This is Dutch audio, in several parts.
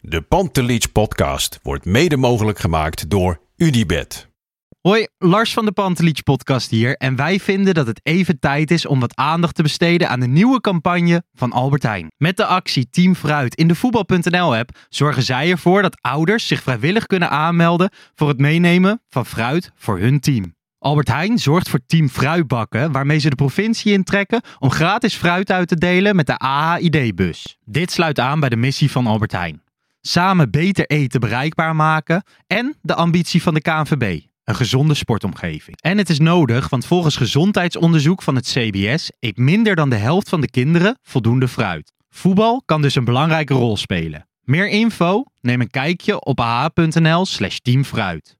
De Pantelich podcast wordt mede mogelijk gemaakt door Unibed. Hoi, Lars van de Pantelich podcast hier en wij vinden dat het even tijd is om wat aandacht te besteden aan de nieuwe campagne van Albert Heijn. Met de actie Team Fruit in de voetbal.nl app zorgen zij ervoor dat ouders zich vrijwillig kunnen aanmelden voor het meenemen van fruit voor hun team. Albert Heijn zorgt voor Team Fruitbakken, waarmee ze de provincie intrekken om gratis fruit uit te delen met de AHID-bus. Dit sluit aan bij de missie van Albert Heijn. Samen beter eten bereikbaar maken en de ambitie van de KNVB. Een gezonde sportomgeving. En het is nodig, want volgens gezondheidsonderzoek van het CBS eet minder dan de helft van de kinderen voldoende fruit. Voetbal kan dus een belangrijke rol spelen. Meer info? Neem een kijkje op ah.nl slash teamfruit.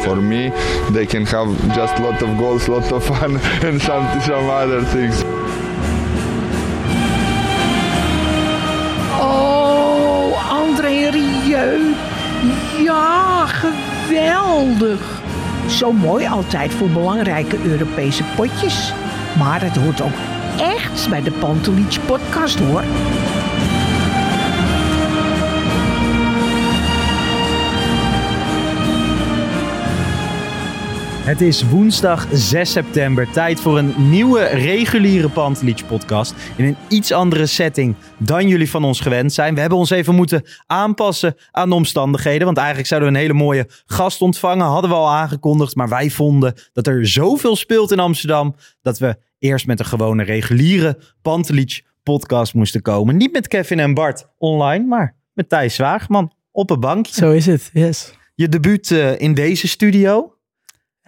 For me, they can have just lot of goals, lot of fun, and some some other things. Oh, André Rieu. Ja, geweldig. Zo mooi altijd voor belangrijke Europese potjes. Maar het hoort ook echt bij de Pantelich podcast hoor. Het is woensdag 6 september. Tijd voor een nieuwe reguliere Pantelich podcast. In een iets andere setting dan jullie van ons gewend zijn. We hebben ons even moeten aanpassen aan de omstandigheden. Want eigenlijk zouden we een hele mooie gast ontvangen. Hadden we al aangekondigd. Maar wij vonden dat er zoveel speelt in Amsterdam. Dat we eerst met een gewone reguliere Pantelich podcast moesten komen. Niet met Kevin en Bart online, maar met Thijs Zwaagman op een bankje. Zo is het, yes. Je debuut eh, in deze studio.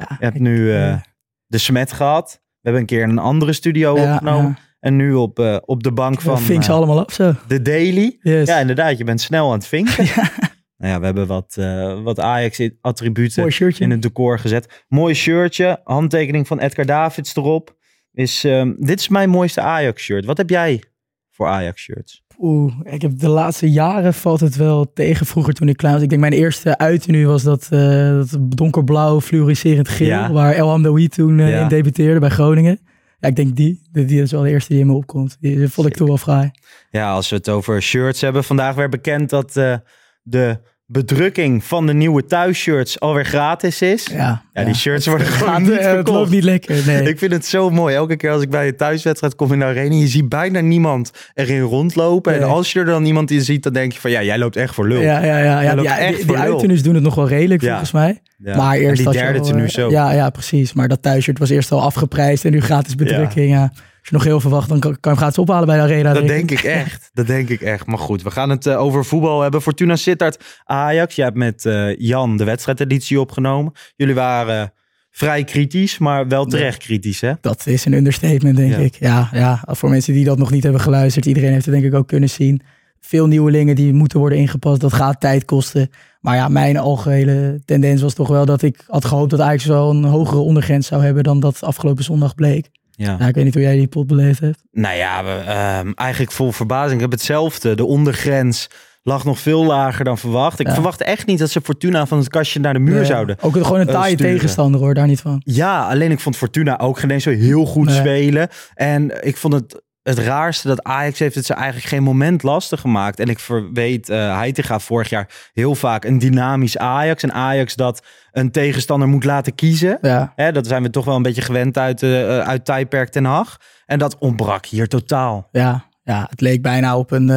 Je hebt nu eh, eh, de smet gehad. We hebben een keer in een andere studio opgenomen. En nu op, eh, op de bank van vink ze allemaal op zo. de Daily. Yes. Ja, inderdaad. Je bent snel aan het vinken. Nou ja, we hebben wat, wat Ajax-attributen in het decor gezet. Mooi shirtje. Handtekening van Edgar Davids erop. Is, ehm, dit is mijn mooiste Ajax-shirt. Wat heb jij voor Ajax-shirts? Oeh, ik heb de laatste jaren valt het wel tegen. Vroeger toen ik klein was. Ik denk mijn eerste uitenu was dat, eh, dat donkerblauw fluoriserend geel. Ja. Waar El Hamdoui toen eh, Ja. in debuteerde bij Groningen. Ja, ik denk die. Die die is wel de eerste die in me opkomt. Die vond ik toen wel fraai. Ja, als we het over shirts hebben. Vandaag werd bekend dat eh, de bedrukking van de nieuwe thuisshirts alweer gratis is. Ja, Ja, die shirts worden Het gewoon gaat, niet Het loopt niet lekker, nee. Ik vind het zo mooi. Elke keer als ik bij een thuiswedstrijd kom in de arena, je ziet bijna niemand erin rondlopen. En als je er dan iemand in ziet, dan denk je van ja, jij loopt echt voor lul. Ja, ja, ja. ja, ja echt die, die doen het nog wel redelijk Ja. volgens mij. Ja. Maar En eerst die had je derde tenue eh, zo. Ja, ja, precies. Maar dat thuisshirt was eerst al afgeprijsd en nu gratis bedrukking. Ja. Als je nog heel verwacht, dan kan, kan je hem gratis ophalen bij de arena. Dat denk ik echt. Dat denk ik echt. Maar goed, we gaan het eh, over voetbal hebben. Fortuna Sittard, Ajax. Je hebt met eh, Jan de wedstrijdeditie opgenomen. Jullie waren vrij kritisch, maar wel terecht kritisch, hè? Dat is een understatement, denk Ja. ik. Ja, ja, voor mensen die dat nog niet hebben geluisterd. Iedereen heeft het denk ik ook kunnen zien. Veel nieuwelingen die moeten worden ingepast. Dat gaat tijd kosten. Maar ja, mijn algehele tendens was toch wel dat ik had gehoopt dat Ajax wel een hogere ondergrens zou hebben dan dat afgelopen zondag bleek. Ja. Ja, ik weet niet hoe jij die pot beleefd hebt. Nou ja, we, ehm, eigenlijk vol verbazing. Ik heb hetzelfde. De ondergrens lag nog veel lager dan verwacht. Ik Ja. verwachtte echt niet dat ze Fortuna van het kastje naar de muur Nee, zouden. Ook gewoon een eh, taaie sturen. tegenstander hoor, daar niet van. Ja, alleen ik vond Fortuna ook geen eens zo heel goed Nee. spelen. En ik vond het het raarste dat Ajax heeft het ze eigenlijk geen moment lastig gemaakt. En ik verweet uh, Heitinga vorig jaar heel vaak een dynamisch Ajax. Een Ajax dat een tegenstander moet laten kiezen. Ja. Hè, dat zijn we toch wel een beetje gewend uit, uh, uit tijdperk Ten Hag. En dat ontbrak hier totaal. Ja, ja, het leek bijna op een,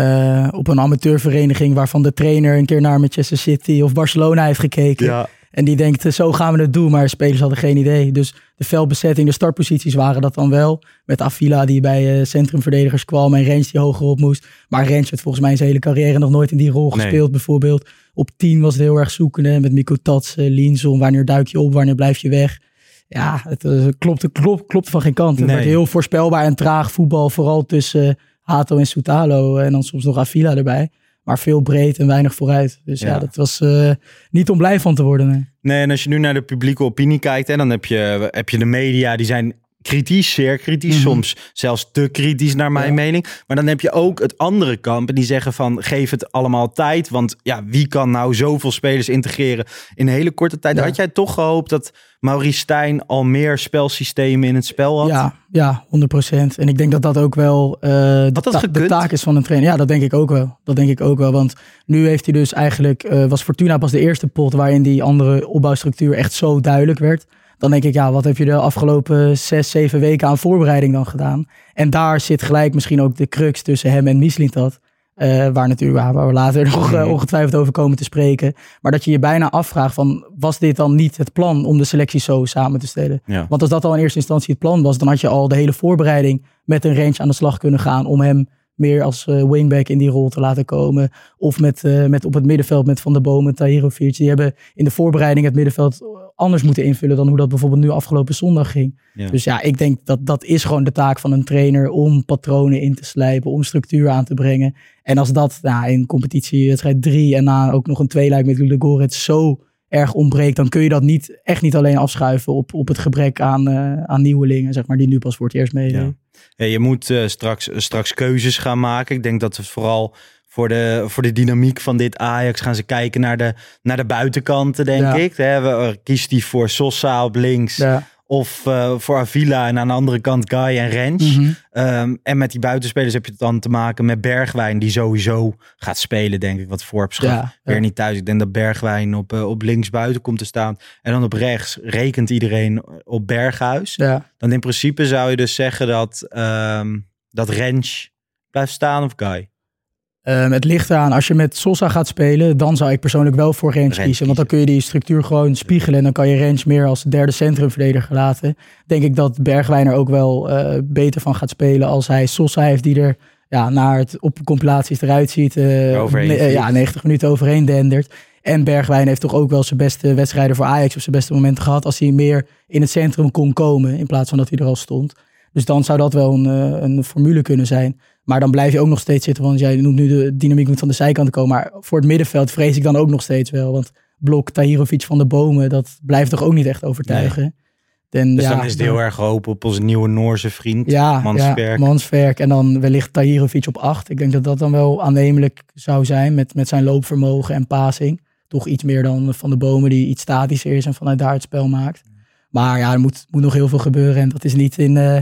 op een amateurvereniging waarvan de trainer een keer naar Manchester City of Barcelona heeft gekeken. Ja. En die denkt, eh, zo gaan we het doen, maar spelers hadden geen idee. Dus de veldbezetting, de startposities waren dat dan wel. Met Avila die bij eh, centrumverdedigers kwam en Rens die hoger op moest. Maar Rens had volgens mij zijn hele carrière nog nooit in die rol Nee. gespeeld bijvoorbeeld. Op 10 was het heel erg zoekende met Mikko Tatsen, Linson. Wanneer duik je op, wanneer blijf je weg? Ja, het eh, klopte, klop, klopte van geen kant. Het Nee. werd heel voorspelbaar en traag voetbal. Vooral tussen Hato en Soutalo. En dan soms nog Avila erbij. Maar veel breed en weinig vooruit. Dus ja, Ja. dat was eh, niet om blij van te worden. nee. Nee, en als je nu naar de publieke opinie kijkt, hè, dan heb je, heb je de media, die zijn kritisch, zeer kritisch, Mhm. soms zelfs te kritisch naar mijn Ja. mening. Maar dan heb je ook het andere kamp en die zeggen van geef het allemaal tijd. Want ja, wie kan nou zoveel spelers integreren in een hele korte tijd? Ja. Had jij toch gehoopt dat Maurice Stijn al meer spelsystemen in het spel had? Ja, ja, 100%. En ik denk dat dat ook wel eh, de, ta- de taak is van een trainer. Ja, dat denk ik ook wel. Dat denk ik ook wel. Want nu heeft hij dus eigenlijk, eh, was Fortuna pas de eerste pot waarin die andere opbouwstructuur echt zo duidelijk werd. Dan denk ik, ja, wat heb je de afgelopen zes, zeven weken aan voorbereiding dan gedaan? En daar zit gelijk misschien ook de crux tussen hem en Mislintat. Eh, waar natuurlijk waar, waar we later nog eh, ongetwijfeld over komen te spreken. Maar dat je je bijna afvraagt van, was dit dan niet het plan om de selectie zo samen te stellen? Ja. Want als dat al in eerste instantie het plan was, dan had je al de hele voorbereiding met een range aan de slag kunnen gaan om hem meer als eh, wingback in die rol te laten komen. Of met, eh, met op het middenveld met Van der Bomen, Tahirovic. Die hebben in de voorbereiding het middenveld anders moeten invullen dan hoe dat bijvoorbeeld nu afgelopen zondag ging. Ja. Dus ja, ik denk dat dat is gewoon de taak van een trainer om patronen in te slijpen, om structuur aan te brengen. En als dat nou, in competitie wedstrijd 3 en na ook nog een tweeluik met Ludogorets zo erg ontbreekt, dan kun je dat niet, echt niet alleen afschuiven op, op het gebrek aan, eh, aan nieuwelingen, zeg maar, die nu pas voor het eerst meedoen. Ja. Ja, je moet eh, straks, straks keuzes gaan maken. Ik denk dat we vooral voor de, voor de dynamiek van dit Ajax gaan ze kijken naar de, naar de buitenkanten, denk Ja. ik. Eh, kiest hij voor Sosa op links Ja. Of eh, voor Avila en aan de andere kant Guy en Rens. Mhm. Ehm, en met die buitenspelers heb je het dan te maken met Bergwijn, die sowieso gaat spelen, denk ik. Wat Forbes Ja, weer niet thuis. Ik denk dat Bergwijn op, eh, op links buiten komt te staan. En dan op rechts rekent iedereen op Berghuis. Ja. Dan in principe zou je dus zeggen dat, ehm dat Rens blijft staan of Guy. Ehm, het ligt eraan, als je met Sosa gaat spelen, dan zou ik persoonlijk wel voor Rens kiezen. Want dan kun je die structuur gewoon spiegelen en dan kan je Rens meer als derde centrumverdediger laten. Denk ik dat Bergwijn er ook wel eh, beter van gaat spelen als hij Sosa heeft die er ja, naar het op compilaties eruit ziet. eh, eh, ja, vliegt. 90 minuten overheen dendert. En Bergwijn heeft toch ook wel zijn beste wedstrijden voor Ajax of zijn beste momenten gehad als hij meer in het centrum kon komen in plaats van dat hij er al stond. Dus dan zou dat wel een, een formule kunnen zijn. Maar dan blijf je ook nog steeds zitten, want jij noemt nu de dynamiek moet van de zijkant komen. Maar voor het middenveld vrees ik dan ook nog steeds wel. Want blok Tahirovic van de Bomen, dat blijft toch ook niet echt overtuigen. En Dus ja, dan is het heel erg hoop op onze nieuwe Noorse vriend, ja, Mansberg. Ja, Mansverk. En dan wellicht Tahirovic op acht. Ik denk dat dat dan wel aannemelijk zou zijn met, met zijn loopvermogen en passing. Toch iets meer dan Van de Bomen die iets statischer is en vanuit daar het spel maakt. Maar ja, er moet, moet nog heel veel gebeuren. En dat is niet in, eh,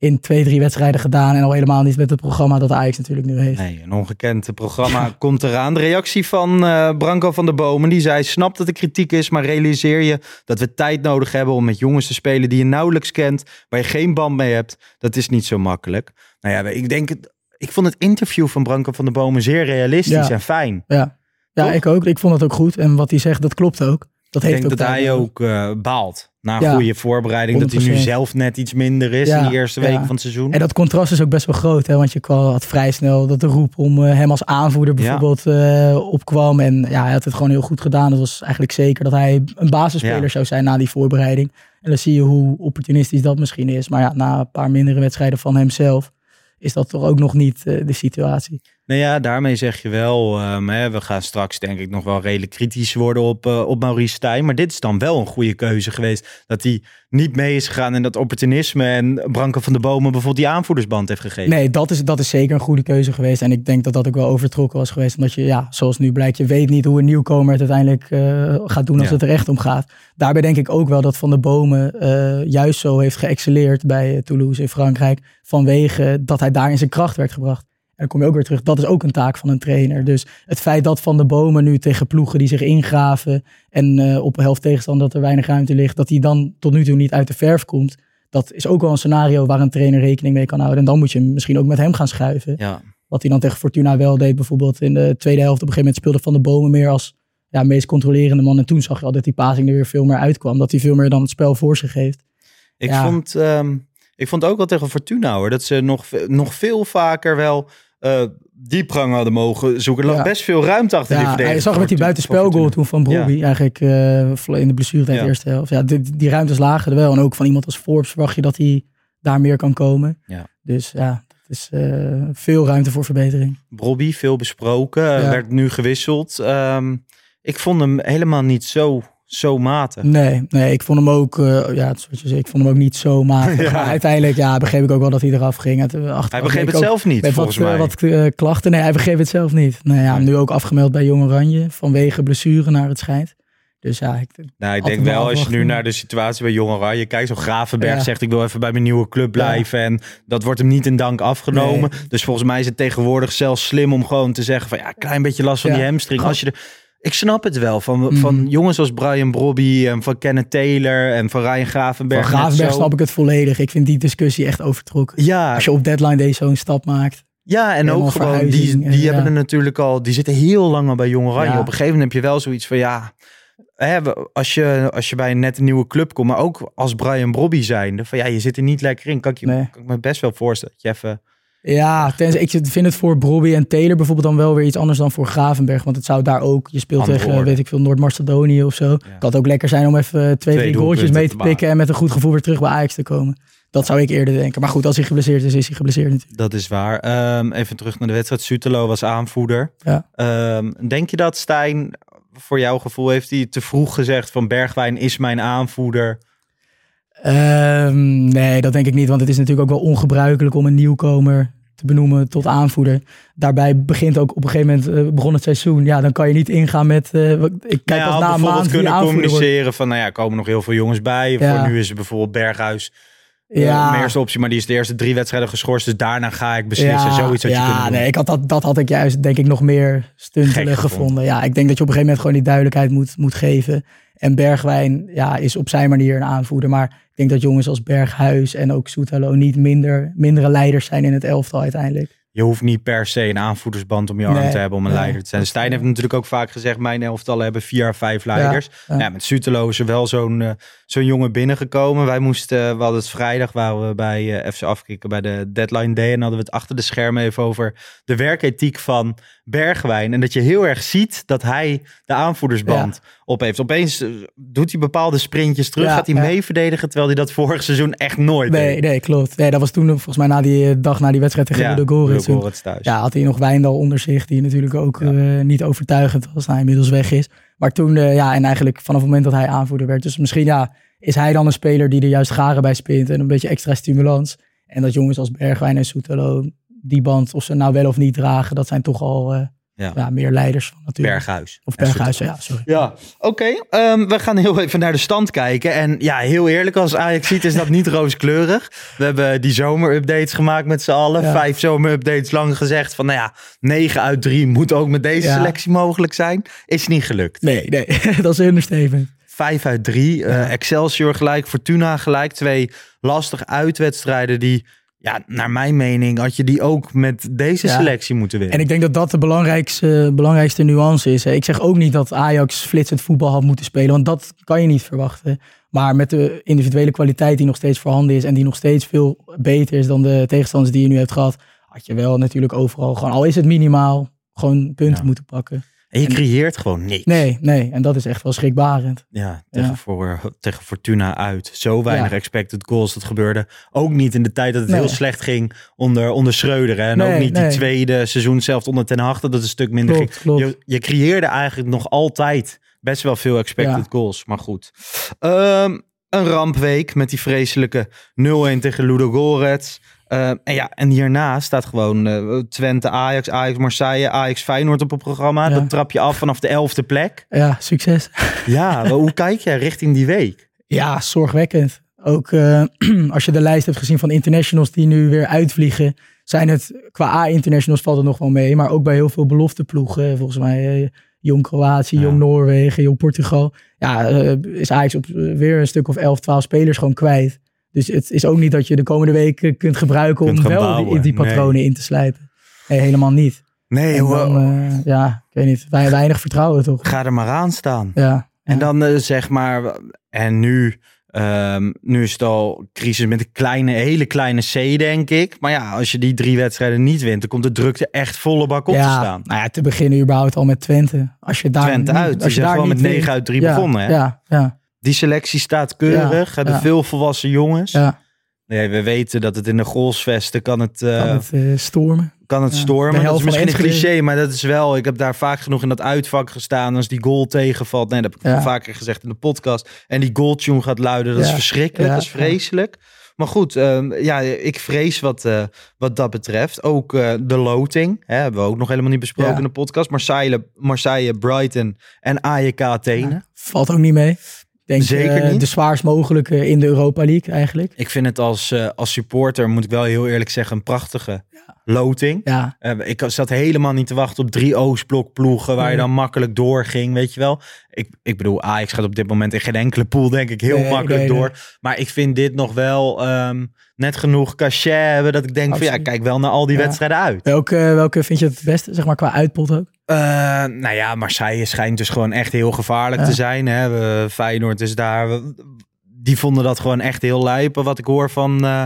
in twee, drie wedstrijden gedaan. En al helemaal niet met het programma dat Ajax natuurlijk nu heeft. Nee, een ongekend programma komt eraan. De reactie van eh, Branko van der Bomen. Die zei, snap dat er kritiek is, maar realiseer je dat we tijd nodig hebben om met jongens te spelen die je nauwelijks kent, waar je geen band mee hebt. Dat is niet zo makkelijk. Nou ja, ik denk, het, ik vond het interview van Branko van der Bomen zeer realistisch Ja. en fijn. Ja, ja Toch? ik ook. Ik vond het ook goed. En wat hij zegt, dat klopt ook. Dat Ik heeft denk ook dat hij ook eh, baalt. Na een Ja, goede voorbereiding, dat hij nu 100%. zelf net iets minder is Ja, in die eerste ja. weken van het seizoen. En dat contrast is ook best wel groot, hè? want je kwam- had vrij snel dat de roep om eh, hem als aanvoerder bijvoorbeeld eh, opkwam. En ja, hij had het gewoon heel goed gedaan. Het was eigenlijk zeker dat hij een basisspeler zou zijn na die voorbereiding. En dan zie je hoe opportunistisch dat misschien is. Maar ja, na een paar mindere wedstrijden van hemzelf is dat toch ook nog niet de situatie. Nou ja, daarmee zeg je wel, ehm, hè, we gaan straks denk ik nog wel redelijk kritisch worden op, eh, op Maurice Stijn. Maar dit is dan wel een goede keuze geweest. Dat hij niet mee is gegaan in dat opportunisme en Branko van de Bomen bijvoorbeeld die aanvoerdersband heeft gegeven. Nee, dat is, dat is zeker een goede keuze geweest. En ik denk dat dat ook wel overtrokken was geweest. Omdat je, ja, zoals nu blijkt, je weet niet hoe een nieuwkomer het uiteindelijk eh, gaat doen als Ja. het er echt om gaat. Daarbij denk ik ook wel dat Van de Bomen eh, juist zo heeft geëxceleerd bij Toulouse in Frankrijk. Vanwege dat hij daar in zijn kracht werd gebracht. Dan kom je ook weer terug. Dat is ook een taak van een trainer. Dus het feit dat Van de Bomen nu tegen ploegen die zich ingraven. en eh, op een helft tegenstander dat er weinig ruimte ligt. dat hij dan tot nu toe niet uit de verf komt. dat is ook wel een scenario waar een trainer rekening mee kan houden. En dan moet je misschien ook met hem gaan schuiven. Ja. Wat hij dan tegen Fortuna wel deed, bijvoorbeeld in de tweede helft. Op een gegeven moment speelde Van de Bomen meer als ja, meest controlerende man. En toen zag je al dat die passing er weer veel meer uitkwam. Dat hij veel meer dan het spel voor zich heeft. Ik, Ja. vond, ehm, ik vond ook wel tegen Fortuna hoor, dat ze nog, nog veel vaker wel eh diepgang hadden mogen zoeken. Er lag Ja. best veel ruimte achter die Ja, verdediging. hij zag met die buitenspelgoal toen van Brobbey. Eigenlijk eh, in de blessuretijd Ja. de eerste helft. Ja, die, die ruimtes lagen er wel. En ook van iemand als Forbes verwacht je dat hij daar meer kan komen. Ja. Dus ja, is eh, veel ruimte voor verbetering. Brobby, veel besproken, Ja. werd nu gewisseld. Ehm, ik vond hem helemaal niet zo, zo matig. Nee, nee, ik vond hem ook, eh, ja, wat je zegt, ik vond hem ook niet zo matig. Ja. Maar uiteindelijk, ja, begreep ik ook wel dat hij eraf ging. Het, eh, achteraf Hij begreep het zelf niet, volgens wat, eh, mij. wat klachten. Nee, hij begreep het zelf niet. Nou ja, Nee. nu ook afgemeld bij Jong Oranje vanwege blessure naar het schijnt. Dus ja, ik, Nou, ik denk wel, als je nu naar de situatie bij Jong Oranje kijkt, zo Gravenberg Ja. zegt ik wil even bij mijn nieuwe club blijven en dat wordt hem niet in dank afgenomen. Dus volgens mij is het tegenwoordig zelfs slim om gewoon te zeggen van ja, klein beetje last van Ja. die hamstring. Als je de, ik snap het wel, van, Mhm. van jongens als Brian Brobby en van Kenneth Taylor en van Ryan Gravenberg. van Gravenberg snap ik het volledig. Ik vind die discussie echt overtrokken. Ja, Als je op deadline day zo'n stap maakt. Ja, en ook gewoon, die, die en, hebben ja. er natuurlijk al, die zitten heel lang al bij Jong Oranje. Ja. Op een gegeven moment heb je wel zoiets van, ja, hè, als, je, als je bij een net een nieuwe club komt, maar ook als Brian Brobby zijnde, van ja, je zit er niet lekker in. Kan ik, je, Nee. kan ik me best wel voorstellen dat je even... Ja, tenzij, ik vind het voor Brobby en Taylor bijvoorbeeld dan wel weer iets anders dan voor Gravenberg. Want het zou daar ook, je speelt Andere tegen, orde. weet ik veel, Noord-Macedonië of zo. Kan het ook lekker zijn om even twee, drie goaltjes mee te te pikken en met een goed gevoel weer terug bij Ajax te komen. Dat zou ik eerder denken. Maar goed, als hij geblesseerd is, is hij geblesseerd natuurlijk. Dat is waar. Ehm, even terug naar de wedstrijd. Sutelo was aanvoerder. Ja. Ehm, denk je dat Stijn, voor jouw gevoel, heeft hij te vroeg gezegd van Bergwijn is mijn aanvoerder? Ehm, nee, dat denk ik niet. Want het is natuurlijk ook wel ongebruikelijk om een nieuwkomer te benoemen tot aanvoerder. Daarbij begint ook op een gegeven moment, eh, begon het seizoen. Ja, dan kan je niet ingaan met, wat- ik kijk Nou ja, na een bijvoorbeeld kunnen wordt. communiceren van, nou ja, komen nog heel veel jongens bij. Ja. Voor nu is het bijvoorbeeld Berghuis Ja. ja. mijn eerste optie, maar die is de eerste drie wedstrijden geschorst. Dus daarna ga ik beslissen. Zoiets had je ja, kunnen doen. nee, ik had dat, dat had ik juist denk ik nog meer stuntelig gevonden. gevonden. Ja, ik denk dat je op een gegeven moment gewoon die duidelijkheid moet, moet geven. En Bergwijn ja, is op zijn manier een aanvoerder. Maar ik denk dat jongens als Berghuis en ook Soetalo niet minder, mindere leiders zijn in het elftal uiteindelijk. Je hoeft niet per se een aanvoerdersband om je arm Nee, te hebben om een nee. leider te zijn. Stijn heeft natuurlijk ook vaak gezegd, mijn elftallen hebben vier à vijf leiders. ja. Ja, met Sutelo is er wel zo'n eh, zo'n jongen binnengekomen. Wij moesten, eh, we hadden het vrijdag, waren we bij eh, FC Afkikken bij de deadline day. En hadden we het achter de schermen even over de werkethiek van Bergwijn. En dat je heel erg ziet dat hij de aanvoerdersband op heeft. Opeens eh, doet hij bepaalde sprintjes terug, Ja, gaat hij ja. mee verdedigen, terwijl hij dat vorig seizoen echt nooit Nee, deed. nee, klopt. Nee, dat was toen volgens mij na die eh, dag na die wedstrijd tegen Ja, de Ludogorets thuis. Ja, had hij nog Wijndal onder zich, die natuurlijk ook eh, niet overtuigend was. Nou, inmiddels weg is. Maar toen, ja, en eigenlijk vanaf het moment dat hij aanvoerder werd. Dus misschien, ja, is hij dan een speler die er juist garen bij spint en een beetje extra stimulans. En dat jongens als Bergwijn en Soetelo die band, of ze nou wel of niet dragen, dat zijn toch al eh, Ja. ja. meer leiders van natuurlijk. Berghuis. Of Berghuis, ja, sorry. Ja, oké. Ehm, we gaan heel even naar de stand kijken. En ja, heel eerlijk, als Ajax ziet is dat niet rooskleurig. We hebben die zomerupdates gemaakt met z'n allen. Ja. Vijf zomerupdates lang gezegd van, nou ja, 9 uit 3 moet ook met deze Ja. selectie mogelijk zijn. Is niet gelukt. Nee, nee, dat is een understatement. 5 uit 3. eh, Excelsior gelijk, Fortuna gelijk. Twee lastige uitwedstrijden die, ja, naar mijn mening, had je die ook met deze Ja. selectie moeten winnen. En ik denk dat dat de belangrijkste, belangrijkste nuance is. Ik zeg ook niet dat Ajax flitsend voetbal had moeten spelen, want dat kan je niet verwachten. Maar met de individuele kwaliteit die nog steeds voorhanden is en die nog steeds veel beter is dan de tegenstanders die je nu hebt gehad, had je wel natuurlijk overal, gewoon, al is het minimaal, gewoon punten Ja. moeten pakken. En je creëert gewoon niks. Nee, nee, en dat is echt wel schrikbarend. Ja, tegen, Ja. Voor, tegen Fortuna uit. Zo weinig Ja. expected goals. Dat gebeurde ook niet in de tijd dat het Nee. heel slecht ging onder, onder Schreuder. Hè? En Nee, ook niet die tweede seizoen zelf onder Ten Hag. Dat het een stuk minder Klopt, ging. klopt. Je, je creëerde eigenlijk nog altijd best wel veel expected Ja. goals. Maar goed. Ehm, een rampweek met die vreselijke 0-1 tegen Ludo Gorets. Ehm, en ja, en hierna staat gewoon eh, Twente, Ajax, Ajax, Marseille, Ajax, Feyenoord op het programma. Ja. Dat trap je af vanaf de elfde plek. Ja, succes. Ja, hoe kijk jij richting die week? Ja, zorgwekkend. Ook eh, als je de lijst hebt gezien van internationals die nu weer uitvliegen, zijn het qua A-internationals valt het nog wel mee, maar ook bij heel veel belofteploegen, volgens mij eh, Jong Kroatië, Ja. Jong Noorwegen, Jong Portugal. Ja, eh, is Ajax op, eh, weer een stuk of 11, 12 spelers gewoon kwijt. Dus het is ook niet dat je de komende weken kunt gebruiken Kunt om wel die, bouwen. die patronen in te slijpen. Nee, helemaal niet. Nee, En hoe- dan, eh, ja, ik weet niet, wij, weinig vertrouwen toch? ga er maar aan staan. Ja. En ja. dan eh, zeg maar, en nu, ehm, nu is het al crisis met een kleine, hele kleine C, denk ik. Maar ja, als je die drie wedstrijden niet wint, dan komt de drukte echt volle bak op te ja, staan. Nou ja, te beginnen überhaupt al met Twente. Als je daar Twente uit. Als je daar gewoon met 9 wint. uit 3 ja, begonnen. Hè? Ja, ja, Die selectie staat keurig. Ja, hebben ja. veel volwassen jongens. ja. Nee, we weten dat het in de golfsvesten kan het, eh, Kan het eh, stormen. kan het stormen. Dat is misschien een cliché, maar dat is wel. Ik heb daar vaak genoeg in dat uitvak gestaan. Als die goal tegenvalt. Nee, dat heb ik vaker gezegd in de podcast. En die goaltune gaat luiden. Dat is verschrikkelijk. Dat is vreselijk. Maar goed, ehm, ja, ik vrees wat, eh, wat dat betreft. Ook de loting. Hè, hebben we ook nog helemaal niet besproken Ja. in de podcast. Marseille, Marseille, Brighton en AJK Athene. Ja, valt ook niet mee. Denk Zeker eh, niet. de zwaarst mogelijke in de Europa League eigenlijk. Ik vind het als, eh, als supporter, moet ik wel heel eerlijk zeggen, een prachtige loting. Ja, Eh, ik zat helemaal niet te wachten op drie Oostblok ploegen waar je dan makkelijk doorging, weet je wel. Ik, ik bedoel, Ajax gaat op dit moment in geen enkele pool denk ik heel Nee, makkelijk nee, door. nee. Maar ik vind dit nog wel ehm, net genoeg cachet hebben dat ik denk van ja, kijk wel naar al die Ja. wedstrijden uit. welke, welke vind je het beste, zeg maar qua uitpot ook? Eh, nou ja, Marseille schijnt dus gewoon echt heel gevaarlijk Ja. te zijn. Hè. We, Feyenoord is daar. we- die vonden dat gewoon echt heel lijpen, wat ik hoor van, eh,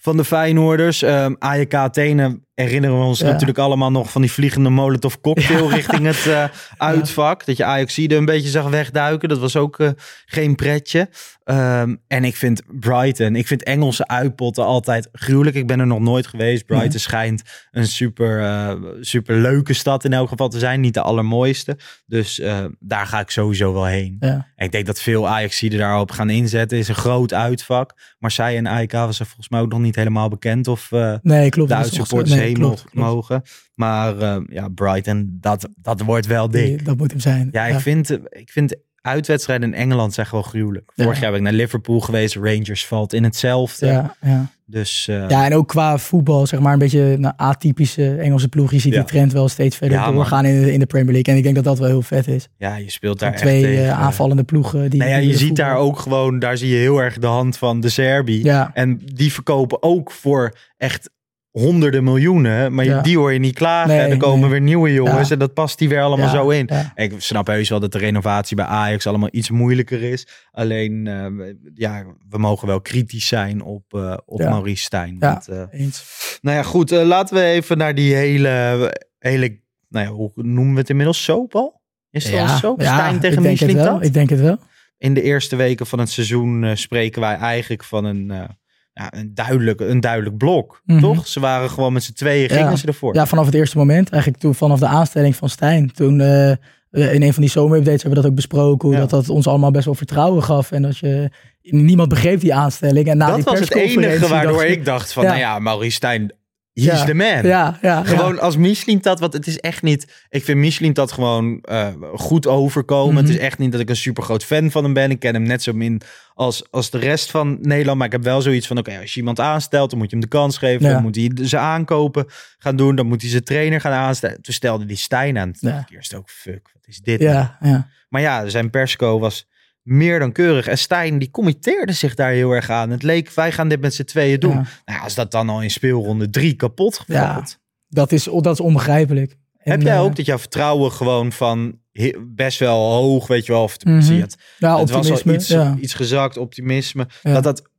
van de Feyenoorders. Ehm AJK Athene herinneren we ons Ja. natuurlijk allemaal nog van die vliegende molotov cocktail richting het eh, uitvak. Dat je Ajaxide een beetje zag wegduiken. Dat was ook eh, geen pretje. Ehm, en ik vind Brighton, ik vind Engelse uitpotten altijd gruwelijk. Ik ben er nog nooit geweest. Brighton Nee. schijnt een super, eh, super leuke stad in elk geval te zijn. Niet de allermooiste. Dus daar ga ik sowieso wel heen. En ik denk dat veel Ajaxiden daarop gaan inzetten. is een groot uitvak. Marseille en AEK was er volgens mij ook nog niet helemaal bekend. Of Nee, klopt. de uitsupporters Klopt, klopt. mogen. Maar eh, ja, Brighton, dat, dat wordt wel dik. Die- Dat moet hem zijn. Ja, ik vind, ik vind uitwedstrijden in Engeland zijn gewoon gruwelijk. Vorig Ja. jaar ben ik naar Liverpool geweest. Rangers valt in hetzelfde. Ja, ja. Dus eh, ja, en ook qua voetbal, zeg maar, een beetje een atypische Engelse ploeg. Je ziet Ja. die trend wel steeds verder Ja, doorgaan in de, in de Premier League. En ik denk dat dat wel heel vet is. ja, je speelt daar echt twee tegen. eh, aanvallende ploegen. Die, Nou ja, die je ziet daar ook gewoon, daar zie je heel erg de hand van de Serbi. Ja, En die verkopen ook voor echt honderden miljoenen. Maar Ja. die hoor je niet klagen. Nee, en er komen nee. weer nieuwe jongens. Ja. En dat past die weer allemaal ja, zo in. Ik snap heus wel dat de renovatie bij Ajax allemaal iets moeilijker is. Alleen, eh, ja, we mogen wel kritisch zijn op, eh, op. Maurice Stijn. Ja. Want, eh, Eens. nou ja, goed. laten we even naar die hele, hele nou ja, hoe noemen we het inmiddels? Soap al? Is het al soap? Stijn ik tegen denk het Michelin? Ik denk het wel. In de eerste weken van het seizoen spreken wij eigenlijk van een, ja, een, duidelijk, een duidelijk blok. Mhm. Toch? Ze waren gewoon met z'n tweeën, gingen Ja. ze ervoor. Ja, vanaf het eerste moment. Eigenlijk toen vanaf de aanstelling van Stijn. Toen eh, in een van die zomerupdates hebben we dat ook besproken. Hoe Ja. dat, dat ons allemaal best wel vertrouwen gaf. En dat je... Niemand begreep die aanstelling. En na dat die was het enige waardoor dacht ik dacht van, Ja. nou ja, Maurice Stijn, he's Ja. the man. Ja, ja. Gewoon als Michelin dat, want het is echt niet. Ik vind Michelin dat gewoon eh, goed overkomen. Mhm. Het is echt niet dat ik een super groot fan van hem ben. Ik ken hem net zo min als, als de rest van Nederland. Maar ik heb wel zoiets van: oké, als je iemand aanstelt, dan moet je hem de kans geven. Dan moet hij ze aankopen gaan doen. Dan moet hij zijn trainer gaan aanstellen. Toen stelde die Stijn aan. Toen Ja. dacht ik eerst ook: fuck, wat is dit? nou? Ja, ja. Maar ja, zijn persco was meer dan keurig. En Stijn, die committeerde zich daar heel erg aan. Het leek, wij gaan dit met z'n tweeën doen. Ja. Nou, als dat dan al in speelronde drie kapot Ja. valt. Dat, is, dat is onbegrijpelijk. En, Heb jij eh, ook dat jouw vertrouwen gewoon van best wel hoog, weet je wel, of zie je het, Ja, het was al iets, ja. iets gezakt, optimisme, dat dat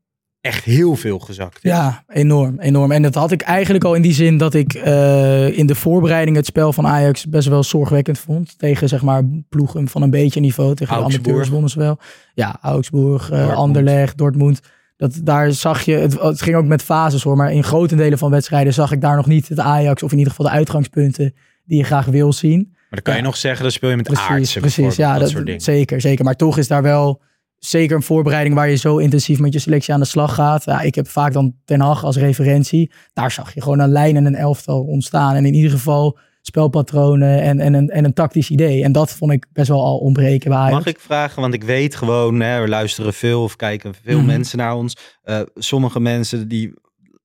echt heel veel gezakt is. Ja, enorm, enorm. En dat had ik eigenlijk al in die zin dat ik eh, in de voorbereiding het spel van Ajax best wel zorgwekkend vond. Tegen zeg maar ploegen van een beetje niveau. Tegen de Augsburg. amateurs wonnen ze wel. Ja, Augsburg, eh, Dortmund. Anderlecht, Dortmund. Dat, daar zag je, het, het ging ook met fases hoor, maar in grotendelen van wedstrijden zag ik daar nog niet het Ajax, of in ieder geval de uitgangspunten die je graag wil zien. Maar dan kan je nog zeggen, dan speel je met Precies, aardsen precies. Ja, dat, dat, soort dingen. zeker, zeker. Maar toch is daar wel zeker een voorbereiding waar je zo intensief met je selectie aan de slag gaat. Ja, ik heb vaak dan Ten Hag als referentie. Daar zag je gewoon een lijn en een elftal ontstaan. En in ieder geval spelpatronen en, en, een, en een tactisch idee. En dat vond ik best wel al ontbreken bij. Mag ik vragen, want ik weet gewoon, hè, we luisteren veel of kijken veel Mhm. mensen naar ons. Eh, sommige mensen die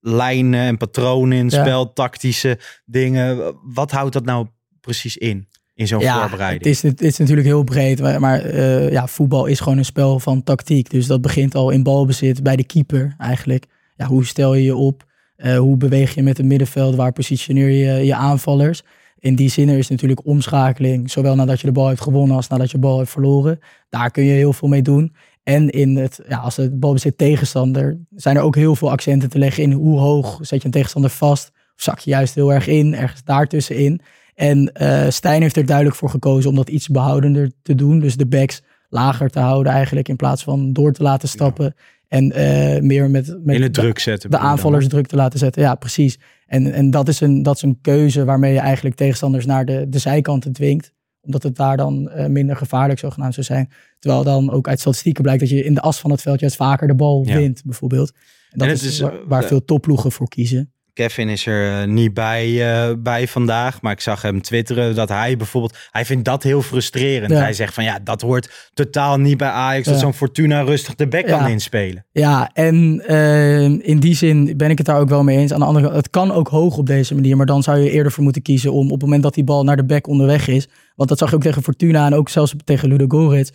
lijnen en patronen in Ja. spel, tactische dingen. Wat houdt dat nou precies in? In zo'n ja, voorbereiding? Het is, het is natuurlijk heel breed, maar, maar eh, ja, voetbal is gewoon een spel van tactiek. Dus dat begint al in balbezit bij de keeper eigenlijk. Ja, hoe stel je je op? Eh, hoe beweeg je met het middenveld? Waar positioneer je je aanvallers? In die zin er is natuurlijk omschakeling, zowel nadat je de bal hebt gewonnen als nadat je de bal hebt verloren. Daar kun je heel veel mee doen. En in het, ja, als het balbezit tegenstander, zijn er ook heel veel accenten te leggen in hoe hoog zet je een tegenstander vast. Of zak je juist heel erg in, ergens daartussenin. En uh, Stijn heeft er duidelijk voor gekozen om dat iets behoudender te doen. Dus de backs lager te houden eigenlijk in plaats van door te laten stappen. En uh, meer met, met in het druk zetten. De aanvallers druk te laten zetten. Ja, precies. En, en dat, is een, dat is een keuze waarmee je eigenlijk tegenstanders naar de, de zijkanten dwingt. Omdat het daar dan uh, minder gevaarlijk zogenaamd zou zijn. Terwijl dan ook uit statistieken blijkt dat je in de as van het veld juist vaker de bal ja. wint, bijvoorbeeld. En dat en is, is, waar, waar veel topploegen voor kiezen. Kevin is er niet bij, uh, bij vandaag. Maar ik zag hem twitteren dat hij bijvoorbeeld... Hij vindt dat heel frustrerend. Ja. Hij zegt van ja, dat hoort totaal niet bij Ajax. Ja. Dat zo'n Fortuna rustig de bek kan inspelen. Ja, en uh, in die zin ben ik het daar ook wel mee eens. Aan de andere kant, het kan ook hoog op deze manier. Maar dan zou je eerder voor moeten kiezen om op het moment dat die bal naar de bek onderweg is. Want dat zag je ook tegen Fortuna en ook zelfs tegen Ludo Goretz.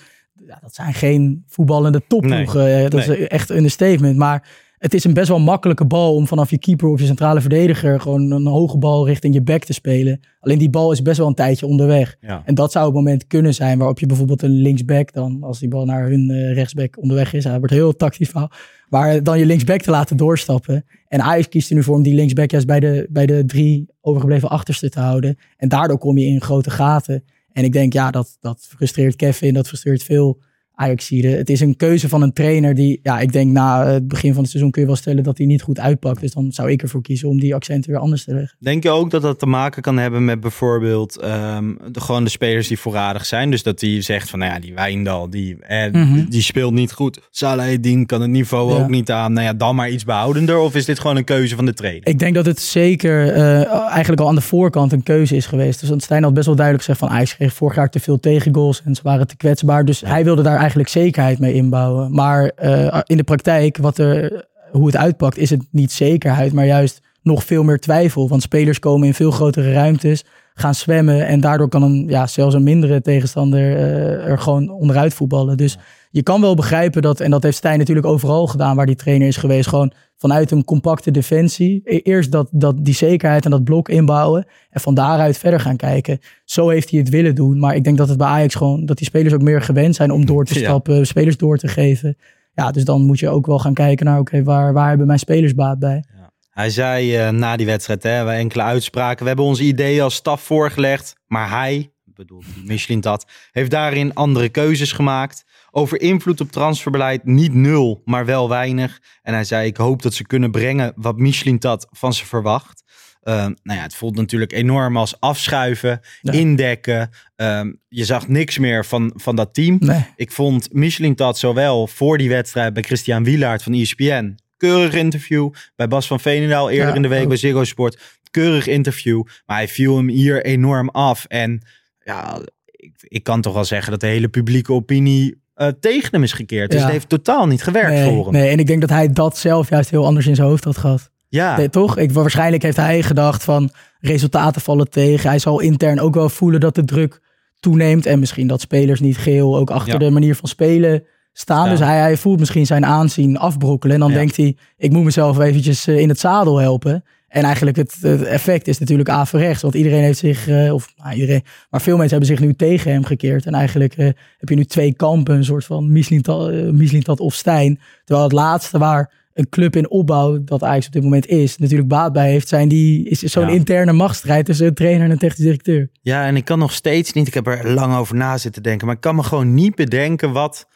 Ja, dat zijn geen voetballende topploegen. Nee. Dat nee. is echt een statement. Maar het is een best wel makkelijke bal om vanaf je keeper of je centrale verdediger gewoon een hoge bal richting je back te spelen. Alleen die bal is best wel een tijdje onderweg. Ja. En dat zou het moment kunnen zijn waarop je bijvoorbeeld een linksback dan, als die bal naar hun uh, rechtsback onderweg is, hij wordt heel tactisch fout, maar dan je linksback te laten doorstappen. En Ajax kiest er nu voor om die linksback juist bij de, bij de drie overgebleven achterste te houden. En daardoor kom je in grote gaten. En ik denk, ja, dat, dat frustreert Kevin, dat frustreert veel Ajaxide. Het is een keuze van een trainer die, ja, ik denk na het begin van het seizoen kun je wel stellen dat hij niet goed uitpakt. Dus dan zou ik ervoor kiezen om die accenten weer anders te leggen. Denk je ook dat dat te maken kan hebben met bijvoorbeeld um, de, gewoon de spelers die voorradig zijn? Dus dat hij zegt van, nou ja, die Wijndal, die, eh, mm -hmm. die speelt niet goed. Salahedin kan het niveau ja. ook niet aan. Nou ja, dan maar iets behoudender. Of is dit gewoon een keuze van de trainer? Ik denk dat het zeker uh, eigenlijk al aan de voorkant een keuze is geweest. Dus Stijn had best wel duidelijk gezegd van, Ajax kreeg vorig jaar te veel tegengoals en ze waren te kwetsbaar. Dus ja. hij wilde daar eigenlijk zekerheid mee inbouwen. Maar uh, in de praktijk, wat er, hoe het uitpakt, is het niet zekerheid, maar juist nog veel meer twijfel. Want spelers komen in veel grotere ruimtes, gaan zwemmen en daardoor kan een, ja, zelfs een mindere tegenstander uh, er gewoon onderuit voetballen. Dus je kan wel begrijpen dat, en dat heeft Stijn natuurlijk overal gedaan waar die trainer is geweest, gewoon vanuit een compacte defensie. Eerst dat, dat die zekerheid en dat blok inbouwen. En van daaruit verder gaan kijken. Zo heeft hij het willen doen. Maar ik denk dat het bij Ajax gewoon, dat die spelers ook meer gewend zijn om door te stappen, ja. spelers door te geven. Ja, dus dan moet je ook wel gaan kijken naar, oké, okay, waar, waar hebben mijn spelers baat bij? Hij zei uh, na die wedstrijd, hè, we enkele uitspraken. We hebben onze ideeën als staf voorgelegd. Maar hij, bedoel, Michelin dat, heeft daarin andere keuzes gemaakt. Over invloed op transferbeleid niet nul, maar wel weinig. En hij zei, ik hoop dat ze kunnen brengen wat Michelin dat van ze verwacht. Uh, nou ja, het voelt natuurlijk enorm als afschuiven, ja. indekken. Um, je zag niks meer van, van dat team. Nee. Ik vond Michelin dat zowel voor die wedstrijd bij Christian Wielaert van ESPN. Keurig interview. Bij Bas van Veenendaal eerder ja, in de week ook. bij Ziggo Sport. Keurig interview. Maar hij viel hem hier enorm af. En ja, ik, ik kan toch wel zeggen dat de hele publieke opinie uh, tegen hem is gekeerd. Dus ja. het heeft totaal niet gewerkt nee, voor hem. Nee, en ik denk dat hij dat zelf juist heel anders in zijn hoofd had gehad. Ja. Nee, toch? Ik, waarschijnlijk heeft hij gedacht van resultaten vallen tegen. Hij zal intern ook wel voelen dat de druk toeneemt. En misschien dat spelers niet geheel ook achter ja. de manier van spelen staan. Dus hij, hij, voelt misschien zijn aanzien afbrokkelen. En dan ja. denkt hij, ik moet mezelf eventjes uh, in het zadel helpen. En eigenlijk het, het, effect is natuurlijk averechts. Want iedereen heeft zich, uh, of nou, iedereen, maar veel mensen hebben zich nu tegen hem gekeerd. En eigenlijk uh, heb je nu twee kampen, een soort van Mislintat uh, of Stijn. Terwijl het laatste waar een club in opbouw, dat Ajax op dit moment is, natuurlijk baat bij heeft, zijn die, is zo'n ja. interne machtsstrijd tussen een trainer en een technisch directeur. Ja, en ik kan nog steeds niet, ik heb er lang over na zitten denken, maar ik kan me gewoon niet bedenken wat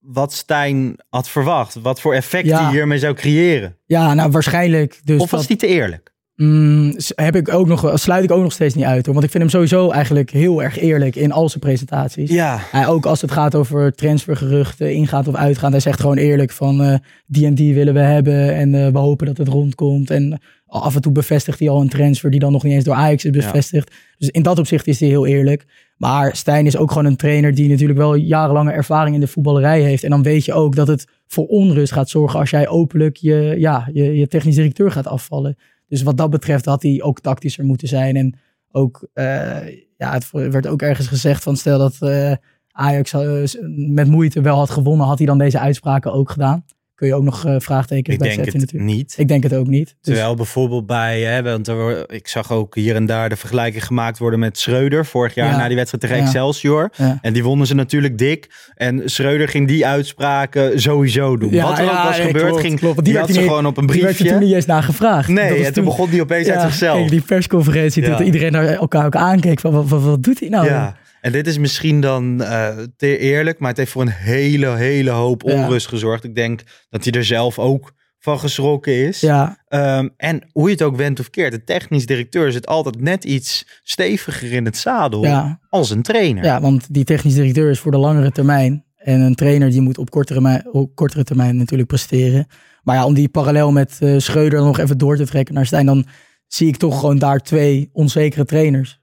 wat Stijn had verwacht. Wat voor effect ja. hij hiermee zou creëren. Ja, nou waarschijnlijk. Dus of was hij te eerlijk? Mm, heb ik ook nog, sluit ik ook nog steeds niet uit. Hoor. Want ik vind hem sowieso eigenlijk heel erg eerlijk in al zijn presentaties. Ja. Hij, ook als het gaat over transfergeruchten, ingaat of uitgaan. Hij zegt gewoon eerlijk van uh, die en die willen we hebben. En uh, we hopen dat het rondkomt. En af en toe bevestigt hij al een transfer die dan nog niet eens door Ajax is bevestigd. Ja. Dus in dat opzicht is hij heel eerlijk. Maar Stijn is ook gewoon een trainer die natuurlijk wel jarenlange ervaring in de voetballerij heeft. En dan weet je ook dat het voor onrust gaat zorgen als jij openlijk je, ja, je, je technisch directeur gaat afvallen. Dus wat dat betreft had hij ook tactischer moeten zijn. En ook uh, ja, het werd ook ergens gezegd van stel dat eh, Ajax eh, met moeite wel had gewonnen, had hij dan deze uitspraken ook gedaan? Kun je ook nog uh, vraagtekens ik bij denk zetten het natuurlijk. niet. Ik denk het ook niet. Dus, Terwijl bijvoorbeeld bij, hè, want er, ik zag ook hier en daar de vergelijking gemaakt worden met Schreuder vorig jaar Ja. na die wedstrijd tegen Ja. Excelsior. Ja. En die wonnen ze natuurlijk dik. En Schreuder ging die uitspraken sowieso doen. Wat er ook was gebeurd, klopt, ging, klopt. Die, die had ze gewoon op een die werd er toen briefje. niet eens naar gevraagd. Nee, en toen begon die opeens uit zichzelf. kijk, die persconferentie, dat iedereen naar elkaar ook aankeek van wat, wat, wat doet hij nou? Ja, en dit is misschien dan eh, te eerlijk, maar het heeft voor een hele, hele hoop Ja. onrust gezorgd. Ik denk dat hij er zelf ook van geschrokken is. Ja, Ehm, en hoe je het ook went of keert, de technisch directeur zit altijd net iets steviger in het zadel ja. als een trainer. Ja, want die technisch directeur is voor de langere termijn. En een trainer die moet op kortere, op kortere termijn natuurlijk presteren. Maar ja, om die parallel met eh, Schreuder nog even door te trekken naar Stijn, dan zie ik toch gewoon daar twee onzekere trainers.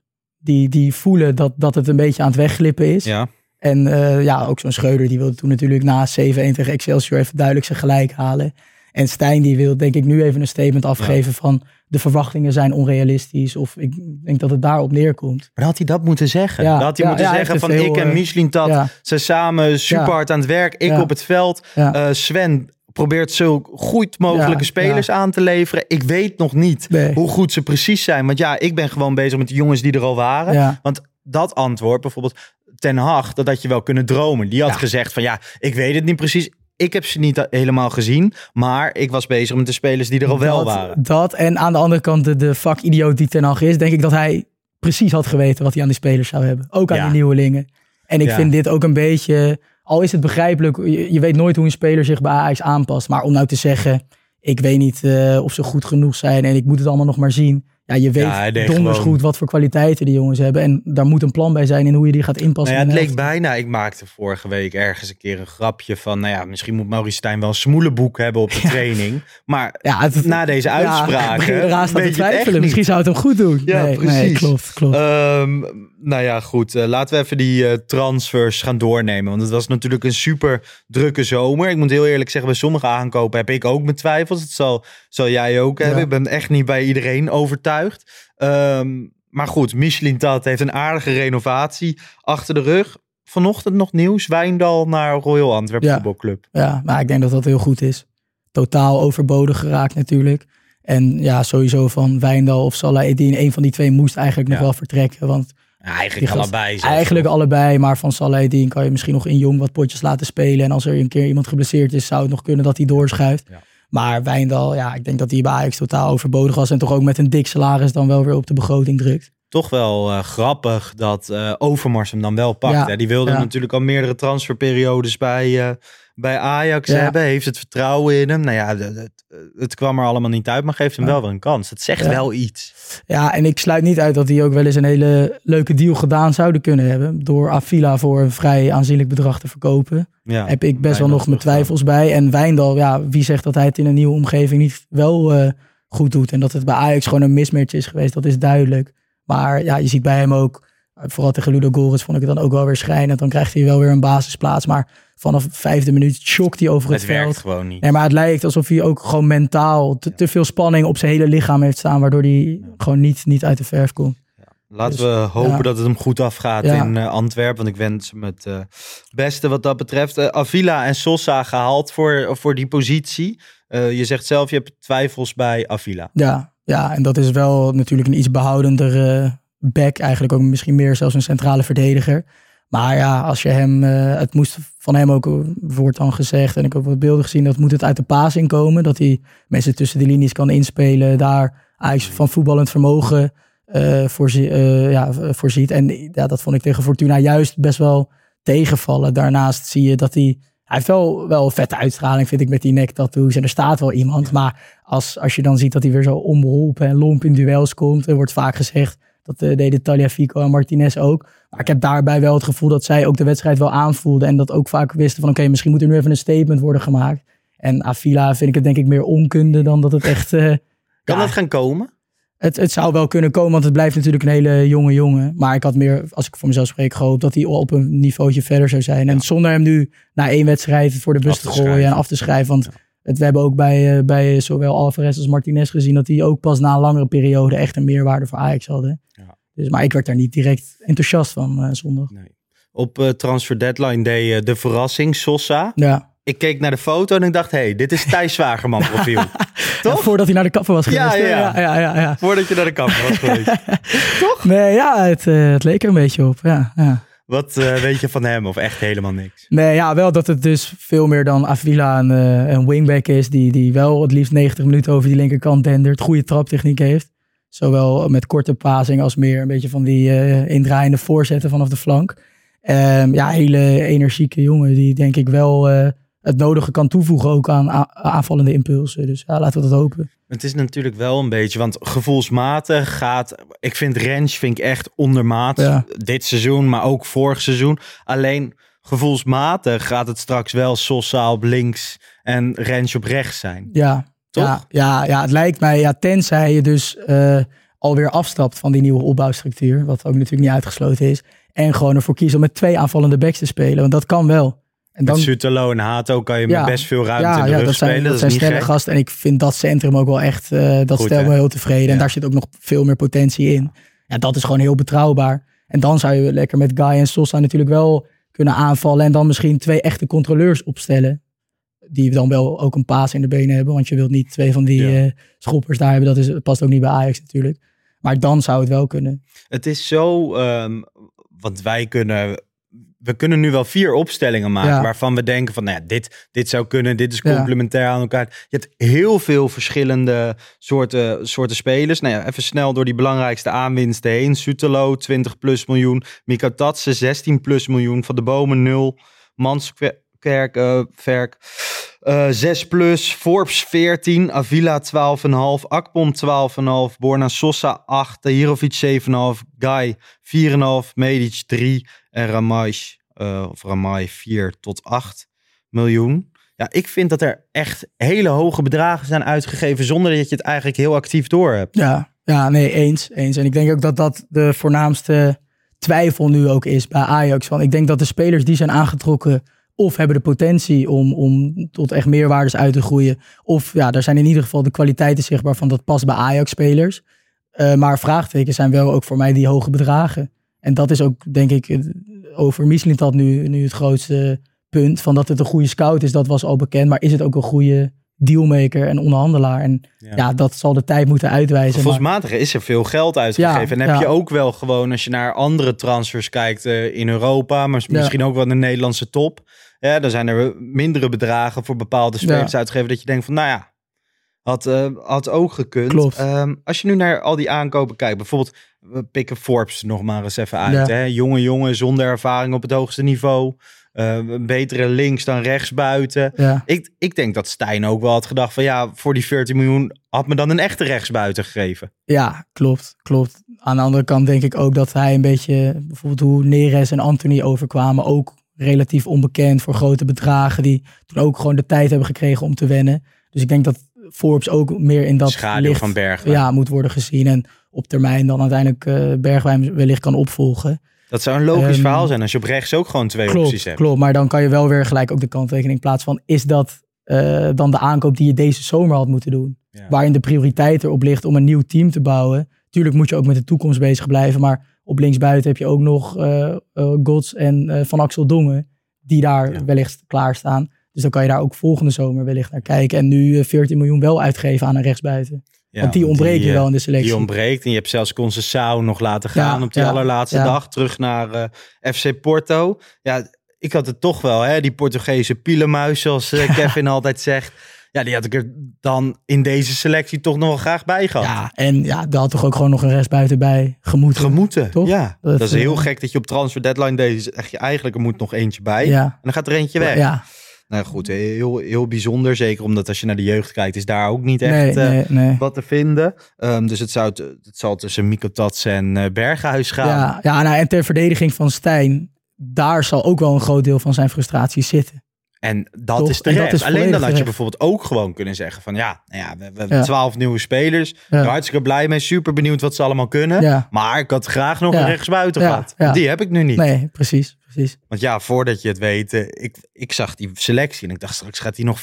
Die, die voelen dat, dat het een beetje aan het wegglippen is. Ja. En eh, ja, ook zo'n Schreuder die wilde toen natuurlijk na 7-1 tegen Excelsior even duidelijk zijn gelijk halen. En Stijn die wil denk ik nu even een statement afgeven van de verwachtingen zijn onrealistisch. Of ik denk dat het daarop neerkomt. Maar dan had hij dat moeten zeggen. Ja, dan had hij ja, moeten ja, zeggen van ik en eh, Michelin ja. zijn samen super Ja. hard aan het werk. Ik Ja. op het veld. Ja. Eh, Sven probeert zo goed mogelijke Ja, spelers aan te leveren. Ik weet nog niet Nee. hoe goed ze precies zijn. Want ja, ik ben gewoon bezig met de jongens die er al waren. Ja. Want dat antwoord, bijvoorbeeld Ten Hag, dat had je wel kunnen dromen. Die had gezegd van ja, ik weet het niet precies. Ik heb ze niet helemaal gezien. Maar ik was bezig met de spelers die er al wel waren. Dat en aan de andere kant de, de vakidioot die Ten Hag is, denk ik dat hij precies had geweten wat hij aan die spelers zou hebben. Ook aan die nieuwelingen. En ik vind dit ook een beetje, al is het begrijpelijk, je, weet nooit hoe een speler zich bij Ajax aanpast. Maar om nou te zeggen, ik weet niet eh, of ze goed genoeg zijn en ik moet het allemaal nog maar zien. Ja, je weet Ja, donders gewoon- goed wat voor kwaliteiten die jongens hebben. En daar moet een plan bij zijn in hoe je die gaat inpassen. Nou ja, het leek bijna. Ik maakte vorige week ergens een keer een grapje van. Nou ja, misschien moet Maurice Stijn wel een smoelenboek hebben op de training. Maar Ja, het, na deze uitspraken. te het echt twijfelen. Misschien zou het hem goed doen. Ja, nee, precies. Nee, klopt, klopt. Ehm, nou ja, goed. eh, laten we even die eh, transfers gaan doornemen. Want het was natuurlijk een super drukke zomer. Ik moet heel eerlijk zeggen, bij sommige aankopen heb ik ook mijn twijfels. Dat zal, zal jij ook hebben. Ja. Ik ben echt niet bij iedereen overtuigd. Ehm, maar goed, Michelin Tat heeft een aardige renovatie achter de rug. Vanochtend nog nieuws. Wijndal naar Royal Antwerp Ja. Voetbalclub. Ja, maar ik denk dat dat heel goed is. Totaal overbodig geraakt natuurlijk. En ja, sowieso van Wijndal of Salah een van die twee moest eigenlijk nog wel vertrekken. Want Ja, eigenlijk gast- allebei. zelfs eigenlijk allebei, maar van Salah kan je misschien nog in jong wat potjes laten spelen. En als er een keer iemand geblesseerd is, zou het nog kunnen dat hij doorschuift. Ja. Maar Wijndal, ja, ik denk dat hij bij Ajax totaal overbodig was. En toch ook met een dik salaris dan wel weer op de begroting drukt. toch wel eh, grappig dat eh, Overmars hem dan wel pakt. Ja, hè. Die wilde ja. natuurlijk al meerdere transferperiodes bij, eh, bij Ajax Ja. hebben. Heeft het vertrouwen in hem. Nou ja, d- d- het kwam er allemaal niet uit, maar geeft hem Ja. wel weer een kans. Het zegt Ja. wel iets. Ja, en ik sluit niet uit dat die ook wel eens een hele leuke deal gedaan zouden kunnen hebben. Door Avila voor een vrij aanzienlijk bedrag te verkopen. Heb ik best wel nog mijn twijfels bij. En Wijndal, ja, wie zegt dat hij het in een nieuwe omgeving niet wel eh, goed doet. En dat het bij Ajax gewoon een mismatch is geweest, dat is duidelijk. Maar ja, je ziet bij hem ook, eh, vooral tegen Ludo Goris vond ik het dan ook wel weer schrijnend. Dan krijgt hij wel weer een basisplaats. Maar vanaf de vijfde minuut chokt hij over het, Het werkt veld. gewoon niet. Nee, maar het lijkt alsof hij ook gewoon mentaal te, te veel spanning op zijn hele lichaam heeft staan. Waardoor hij gewoon niet, niet uit de verf komt. Laten Dus, we hopen ja. dat het hem goed afgaat Ja. in eh, Antwerpen. Want ik wens hem het eh, beste wat dat betreft. Eh, Avila en Sosa gehaald voor, voor die positie. Je zegt zelf, je hebt twijfels bij Avila. Ja, ja, en dat is wel natuurlijk een iets behoudender eh, back. Eigenlijk ook misschien meer zelfs een centrale verdediger. Maar ja, als je hem, eh, het moest van hem ook, eh, wordt dan gezegd, en ik heb wat beelden gezien, dat moet het uit de paas inkomen. Dat hij mensen tussen de linies kan inspelen, daar eigenlijk van voetballend vermogen eh, voorzie- eh, ja, voorziet. En ja, dat vond ik tegen Fortuna juist best wel tegenvallen. Daarnaast zie je dat hij, hij heeft wel, wel een vette uitstraling, vind ik, met die nektattoos. En er staat wel iemand, maar als, als je dan ziet dat hij weer zo onbeholpen en lomp in duels komt, er wordt vaak gezegd, dat eh, deden Taliafico en Martinez ook. Maar ik heb daarbij wel het gevoel dat zij ook de wedstrijd wel aanvoelden. En dat ook vaak wisten van oké, misschien moet er nu even een statement worden gemaakt. En Avila vind ik het denk ik meer onkunde dan dat het echt... eh, Kan ja, dat gaan komen? het, het zou wel kunnen komen, want het blijft natuurlijk een hele jonge jongen. Maar ik had meer, als ik voor mezelf spreek, gehoopt dat hij op een niveautje verder zou zijn. En zonder hem nu na één wedstrijd voor de bus Af te te gooien en af te schrijven. Want het, we hebben ook bij, eh, bij zowel Alvarez als Martinez gezien dat die ook pas na een langere periode echt een meerwaarde voor Ajax hadden. Ja. Dus, maar ik werd daar niet direct enthousiast van eh, zondag. Op eh, Transfer Deadline Day eh, de verrassing, Sosa. Ja. Ik keek naar de foto en ik dacht, hé, hey, dit is Thijs Zwagerman profiel. Ja, Toch? voordat hij naar de kapper was geweest. ja. ja, ja, ja, ja. Voordat je naar de kapper was geweest. Nee, ja, het, eh, het leek er een beetje op. Ja, ja. Wat eh, weet je van hem of echt helemaal niks? Nee, ja, wel dat het dus veel meer dan Avila een, eh, een wingback is. Die, die wel het liefst 90 minuten over die linkerkant dendert. Goede traptechniek heeft. Zowel met korte passing als meer een beetje van die eh, indraaiende voorzetten vanaf de flank. Ehm, ja, hele energieke jongen die denk ik wel het nodige kan toevoegen ook aan aanvallende impulsen. Dus ja, laten we dat hopen. Het is natuurlijk wel een beetje, want gevoelsmatig gaat... Ik vind Rens vind ik echt ondermaat Ja. dit seizoen, maar ook vorig seizoen. Alleen gevoelsmatig gaat het straks wel Sosa op links en Rens op rechts zijn. Ja, Toch? Ja, ja, ja, het lijkt mij, ja, tenzij je dus eh, alweer afstapt van die nieuwe opbouwstructuur, wat ook natuurlijk niet uitgesloten is, en gewoon ervoor kiezen om met twee aanvallende backs te spelen, want dat kan wel. En Met Sutelo en Hato kan je Ja. met best veel ruimte ja, in de ja, rug dat zijn, spelen. dat Dat, zijn is niet snelle gek. gasten. En ik vind dat centrum ook wel echt, eh, dat stelt hè? me heel tevreden. En daar zit ook nog veel meer potentie in. Ja, dat is gewoon heel betrouwbaar. En dan zou je lekker met Guy en Sosa natuurlijk wel kunnen aanvallen. En dan misschien twee echte controleurs opstellen. Die dan wel ook een paas in de benen hebben. Want je wilt niet twee van die eh, schoppers daar hebben. Dat is, past ook niet bij Ajax natuurlijk. Maar dan zou het wel kunnen. Het is zo, ehm, want wij kunnen, we kunnen nu wel vier opstellingen maken Ja. waarvan we denken van, nou ja, dit, dit zou kunnen, dit is Ja. complementair aan elkaar. Je hebt heel veel verschillende soorten, soorten spelers. Nou ja, even snel door die belangrijkste aanwinsten heen. Sutelo, 20 plus miljoen. Mika Tatsen, 16 plus miljoen. Van de Bomen, 0. Manskerk, eh, Verk, eh 6 plus. Forbes, 14. Avila, 12,5. Akpom, 12,5. Borna Sosa, 8. Tahirovic, 7,5. Guy, 4,5. Medic, 3. En Ramaj, eh, of Ramai, 4 tot 8 miljoen. Ja, ik vind dat er echt hele hoge bedragen zijn uitgegeven zonder dat je het eigenlijk heel actief door hebt. Ja, ja, nee, eens, eens. En ik denk ook dat dat de voornaamste twijfel nu ook is bij Ajax. Want ik denk dat de spelers die zijn aangetrokken of hebben de potentie om, om tot echt meerwaardes uit te groeien. Of ja, daar zijn in ieder geval de kwaliteiten zichtbaar van dat past bij Ajax-spelers. Eh, maar vraagtekens zijn wel ook voor mij die hoge bedragen. En dat is ook, denk ik, over Mislintat nu, nu het grootste punt. Van dat het een goede scout is, dat was al bekend. Maar is het ook een goede dealmaker en onderhandelaar? En ja, dat zal de tijd moeten uitwijzen. maar- Gevoelsmatig is er veel geld uitgegeven. Ja, en heb ja. je ook wel gewoon, als je naar andere transfers kijkt eh, in Europa, maar Ja. misschien ook wel in de Nederlandse top. Ja, dan zijn er mindere bedragen voor bepaalde spelers Ja. uitgegeven. Dat je denkt van, nou ja, had, eh, had ook gekund. Klopt. Ehm, als je nu naar al die aankopen kijkt, bijvoorbeeld, we pikken Forbes nog maar eens even uit. Ja. Hè? Jonge jongen zonder ervaring op het hoogste niveau. Een betere links dan rechts buiten. Ja. Ik, ik denk dat Stijn ook wel had gedacht van ja, voor die 14 miljoen had me dan een echte rechtsbuiten gegeven. Ja, klopt, klopt. Aan de andere kant denk ik ook dat hij een beetje, bijvoorbeeld hoe Neres en Anthony overkwamen, ook relatief onbekend voor grote bedragen, die toen ook gewoon de tijd hebben gekregen om te wennen. Dus ik denk dat Forbes ook meer in dat Schaduw licht van Bergwijn. ja, moet worden gezien en op termijn dan uiteindelijk eh, Bergwijn wellicht kan opvolgen. Dat zou een logisch Ehm, verhaal zijn als je op rechts ook gewoon twee opties hebt. klopt, maar dan kan je wel weer gelijk ook de kanttekening plaatsen van is dat eh, dan de aankoop die je deze zomer had moeten doen? Ja. Waarin de prioriteit erop ligt om een nieuw team te bouwen. Tuurlijk moet je ook met de toekomst bezig blijven, maar op linksbuiten heb je ook nog eh Gods en Van Axel Dongen die daar Ja. wellicht klaarstaan. Dus dan kan je daar ook volgende zomer wellicht naar kijken. En nu eh, 14 miljoen wel uitgeven aan een rechtsbuiten. Ja, want die ontbreken eh, wel in de selectie. Die ontbreekt en je hebt zelfs Conceição nog laten gaan Ja, op die ja, allerlaatste dag. Terug naar eh, FC Porto. Ja, ik had het toch wel, hè, die Portugese pielenmuis zoals eh, Kevin altijd zegt. Ja, die had ik er dan in deze selectie toch nog wel graag bij gehad. Ja, en ja, daar had toch ook gewoon nog een rechtsbuiten bij gemoeten. Gemoeten, Toch? ja. Dat, Dat, is heel eh, gek dat je op transfer deadline deze echt je eigenlijk er moet nog eentje bij. Ja. En dan gaat er eentje weg. Ja, Nou goed, heel, heel bijzonder. Zeker omdat als je naar de jeugd kijkt, is daar ook niet echt nee, eh, nee, nee. wat te vinden. Ehm, dus het, zou, het zal tussen Mikotats en eh, Berghuis gaan. Ja, ja nou, en ter verdediging van Stijn, daar zal ook wel een groot deel van zijn frustratie zitten. En dat Toch? is En terecht. dat is Alleen dan had je bijvoorbeeld ook gewoon kunnen zeggen van ja, nou ja we, hebben Ja. twaalf nieuwe spelers. Ja. hartstikke blij mee. Super benieuwd wat ze allemaal kunnen. Ja. Maar ik had graag nog Ja. een rechtsbuiten Ja, gehad. ja. Die heb ik nu niet. Nee, precies. Precies. Want ja, voordat je het weet, eh, ik, ik zag die selectie en ik dacht straks gaat hij nog 5-3-2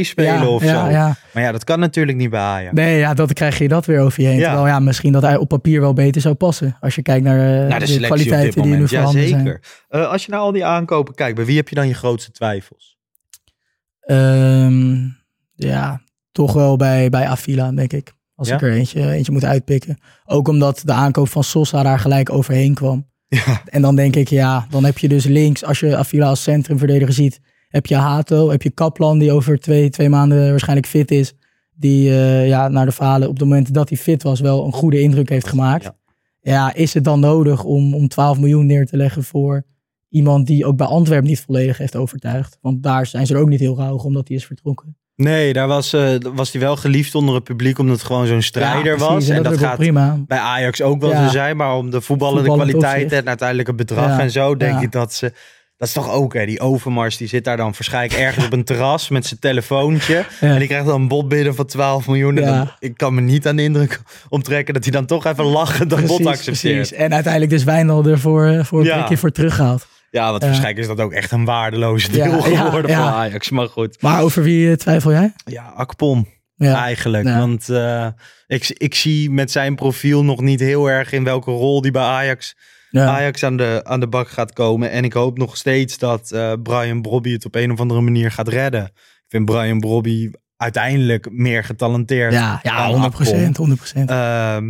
spelen ja, of ja, zo. Ja. Maar ja, dat kan natuurlijk niet bij Ajax. Nee, ja, dat krijg je dat weer over je heen. Ja. Terwijl ja, misschien dat hij op papier wel beter zou passen. Als je kijkt naar, eh, Naar de de, kwaliteiten die nu ja voorhanden zijn. zeker. Eh, als je naar al die aankopen kijkt, bij wie heb je dan je grootste twijfels? Ehm, ja, toch wel bij, bij Avila, denk ik. Als Ja? ik er eentje, eentje moet uitpikken. Ook omdat de aankoop van Sosa daar gelijk overheen kwam. Ja. En dan denk ik, ja, dan heb je dus links, als je Avila als centrumverdediger ziet, heb je Hato, heb je Kaplan, die over twee, twee maanden waarschijnlijk fit is. Die eh, ja, naar de verhalen op het moment dat hij fit was wel een goede indruk heeft gemaakt. Ja. Ja, is het dan nodig om, om 12 miljoen neer te leggen voor iemand die ook bij Antwerpen niet volledig heeft overtuigd? Want daar zijn ze er ook niet heel rauw omdat hij is vertrokken. Nee, daar was, eh, was hij wel geliefd onder het publiek, omdat het gewoon zo'n strijder Ja, was. En dat gaat prima. bij Ajax ook wel Ja. zo zijn, maar om de voetballende Voetballend kwaliteit en uiteindelijk het bedrag Ja. en zo, denk ik dat ze... Dat is toch ook, hè, die Overmars, die zit daar dan waarschijnlijk ergens op een terras met zijn telefoontje. En die krijgt dan een bod binnen van 12 miljoen. En dan, ik kan me niet aan de indruk omtrekken dat hij dan toch even lachen dat bod accepteert. precies. En uiteindelijk dus Wijndal ervoor eh, voor een prikje voor teruggehaald. Ja, want Ja. waarschijnlijk is dat ook echt een Ja, ja, geworden ja. voor Ajax. Maar goed. Maar over wie eh, twijfel jij? Ja, Akpom. Ja. Eigenlijk. Ja. Want eh, ik, ik zie met zijn profiel nog niet heel erg in welke rol die bij Ajax, Ja. Ajax aan, de, aan de bak gaat komen. En ik hoop nog steeds dat eh, Brian Brobby het op een of andere manier gaat redden. Ik vind Brian Brobby uiteindelijk meer getalenteerd. Ja, ja dan 100 Akpom. 100 Ehm,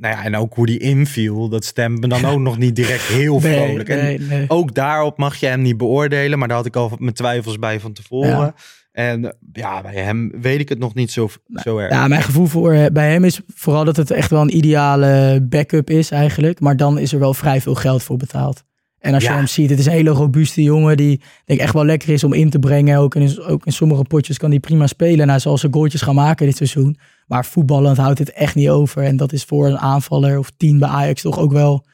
nou ja, en ook hoe die inviel, dat stemt me dan ook nog niet direct heel Nee, vrolijk. En nee, nee. ook daarop mag je hem niet beoordelen, maar daar had ik al mijn twijfels bij van tevoren. Ja. En ja, bij hem weet ik het nog niet zo, zo erg. Ja, mijn gevoel voor, eh, bij hem is vooral dat het echt wel een ideale backup is eigenlijk. Maar dan is er wel vrij veel geld voor betaald. En als Ja. je hem ziet, het is een hele robuuste jongen die denk ik echt wel lekker is om in te brengen. Ook in, ook in sommige potjes kan hij prima spelen. En hij zal zijn goaltjes gaan maken dit seizoen. Maar voetballend houdt het echt niet over. En dat is voor een aanvaller of tien bij Ajax toch ook wel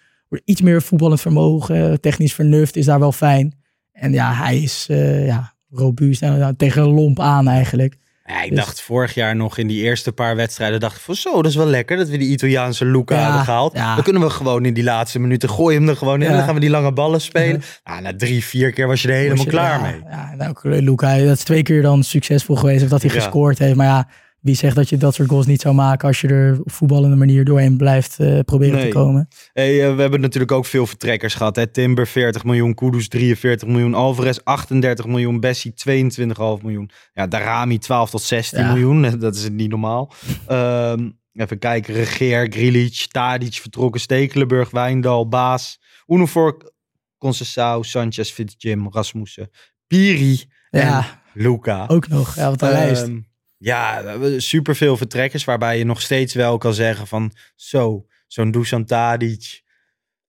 iets meer voetballend vermogen. Technisch vernuft is daar wel fijn. En ja, hij is eh, ja, robuust en nou, tegen een lomp aan eigenlijk. Ja, ik Dus- dacht vorig jaar nog in die eerste paar wedstrijden, dacht ik van zo, dat is wel lekker dat we die Italiaanse Luca Ja, hadden gehaald. ja. Dan kunnen we gewoon in die laatste minuten gooien hem er gewoon in. Ja. Dan gaan we die lange ballen spelen. Nou, na drie, vier keer was je er helemaal je- klaar mee. Ja, en ook Luca, dat is twee keer dan succesvol geweest. Of dat hij gescoord heeft. Maar ja, wie zegt dat je dat soort goals niet zou maken als je er op voetballende manier doorheen blijft eh, proberen Nee. te komen. Hey, eh, we hebben natuurlijk ook veel vertrekkers gehad. Hè? Timber 40 miljoen, Kudus 43 miljoen, Alvarez 38 miljoen, Bessie 22,5 miljoen. Ja, Darami 12 tot 16 Ja. miljoen. Dat is niet normaal. Ehm, even kijken. Regeer, Grilic, Tadic vertrokken, Stekelenburg, Wijndal, Baas, Unifor, Concessao, Sanchez, Fitzjim, Rasmussen, Piri en Ja, Luca. ook nog. Ja, wat een lijst. Ja, superveel vertrekkers waarbij je nog steeds wel kan zeggen van zo, zo'n Dusan Tadic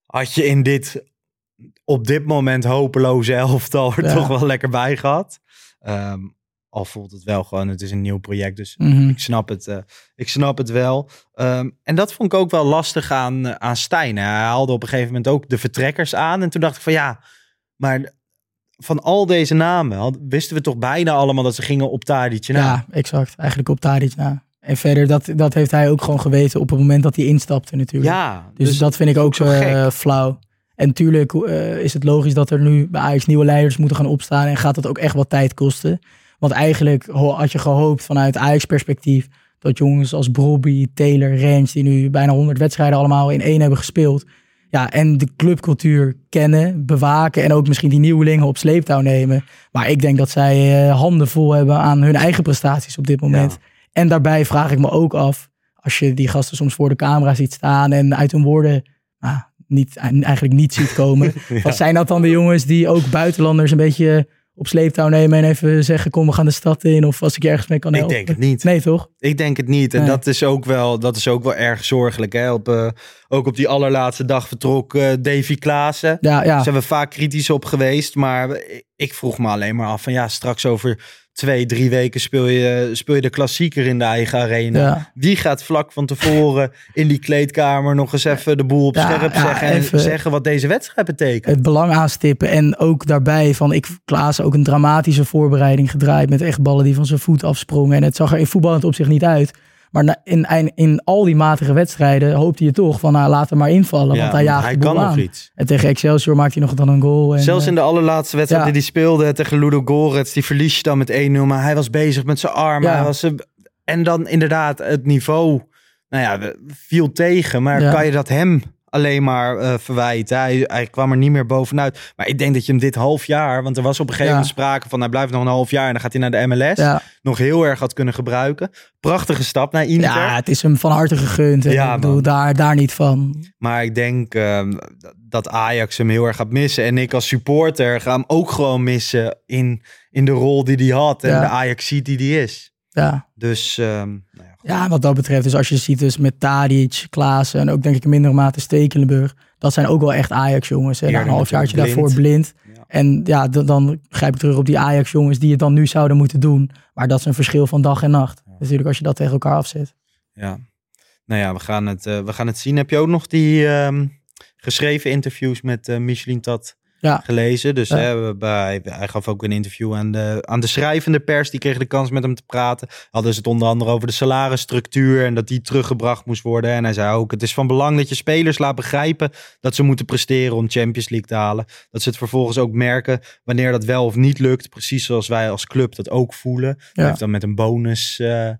had je in dit op dit moment hopeloze elftal er Ja. toch wel lekker bij gehad. Ehm, al voelt het wel gewoon, het is een nieuw project, dus Mhm. ik snap het, eh, ik snap het wel. Ehm, en dat vond ik ook wel lastig aan, aan Stijn. Hij haalde op een gegeven moment ook de vertrekkers aan. En toen dacht ik van ja, maar van al deze namen wisten we toch bijna allemaal dat ze gingen op Tadic. Nou, Ja, exact. Eigenlijk op Tadic na. En verder, dat, dat heeft hij ook gewoon geweten op het moment dat hij instapte natuurlijk. ja, Dus, dat vind ik ook zo gek. eh, flauw. En tuurlijk eh, is het logisch dat er nu bij Ajax nieuwe leiders moeten gaan opstaan. En gaat dat ook echt wat tijd kosten. Want eigenlijk had je gehoopt vanuit Ajax perspectief... dat jongens als Brobby, Taylor, Rens... die nu bijna 100 wedstrijden allemaal in één hebben gespeeld... Ja, en de clubcultuur kennen, bewaken... en ook misschien die nieuwelingen op sleeptouw nemen. Maar ik denk dat zij eh, handen vol hebben aan hun eigen prestaties op dit moment. En daarbij vraag ik me ook af... als je die gasten soms voor de camera ziet staan... en uit hun woorden nou, niet, eigenlijk niet ziet komen. Wat zijn dat dan de jongens die ook buitenlanders een beetje op sleeptouw nemen en even zeggen: kom, we gaan de stad in. Of als ik je ergens mee kan Ik helpen. denk het niet. Nee, toch? Ik denk het niet. En Nee. dat, is ook wel, dat is ook wel erg zorgelijk. Hè? Op, eh, ook op die allerlaatste dag vertrok eh, Davy Klaassen. Ja, ja. Daar zijn we vaak kritisch op geweest. Maar ik vroeg me alleen maar af van ja, straks over twee, drie weken speel je, speel je de klassieker in de eigen arena. Ja. Wie gaat vlak van tevoren in die kleedkamer nog eens even de boel op Ja, scherp ja, zeggen en even- zeggen wat deze wedstrijd betekent? Het belang aanstippen. En ook daarbij van ik Klaas ook een dramatische voorbereiding gedraaid. Met echt ballen die van zijn voet afsprongen. En het zag er in voetballend opzicht niet uit. Maar in, in, al die matige wedstrijden hoopte je toch van, nou, laat hem maar invallen. Ja, want hij jaagt hij de boel kan nog iets. En tegen Excelsior maakt hij nog dan een goal. En, Zelfs eh, in de allerlaatste wedstrijd ja. die hij speelde tegen Ludo Gorets, die verlies je dan met 1-0. Maar hij was bezig met zijn arm. Ja. Hij was, eh, en dan inderdaad het niveau, nou ja, viel tegen. Maar kan je dat hem alleen maar eh, verwijten? Hij, hij kwam er niet meer bovenuit. Maar ik denk dat je hem dit half jaar, want er was op een gegeven Ja. moment sprake van hij blijft nog een half jaar en dan gaat hij naar de MLS. ja, Nog heel erg had kunnen gebruiken. Prachtige stap naar Inter. ja, het is hem van harte gegund. En Ja, ik bedoel, daar, daar niet van. Maar ik denk ehm, dat Ajax hem heel erg gaat missen. En ik als supporter ga hem ook gewoon missen in, in de rol die hij had. En de Ajax ziet die hij is. Ja. Dus ehm, ja, wat dat betreft, dus als je ziet dus met Tadic, Klaassen en ook denk ik in mindere mate Stekelenburg, dat zijn ook wel echt Ajax-jongens. Een halfjaartje natuurlijk daarvoor blind. Ja. En ja, dan grijp ik terug op die Ajax-jongens die het dan nu zouden moeten doen. Maar dat is een verschil van dag en nacht. Natuurlijk als je dat tegen elkaar afzet. ja. Nou ja, we gaan, het, eh, we gaan het zien. Heb je ook nog die ehm, geschreven interviews met eh Michelin Tat Ja. gelezen? Dus hè, bij, hij gaf ook een interview aan de, aan de schrijvende pers. Die kreeg de kans met hem te praten. Hadden ze het onder andere over de salarisstructuur en dat die teruggebracht moest worden. En hij zei ook, het is van belang dat je spelers laat begrijpen dat ze moeten presteren om Champions League te halen. Dat ze het vervolgens ook merken wanneer dat wel of niet lukt. Precies zoals wij als club dat ook voelen. Dat heeft dan met een bonus, eh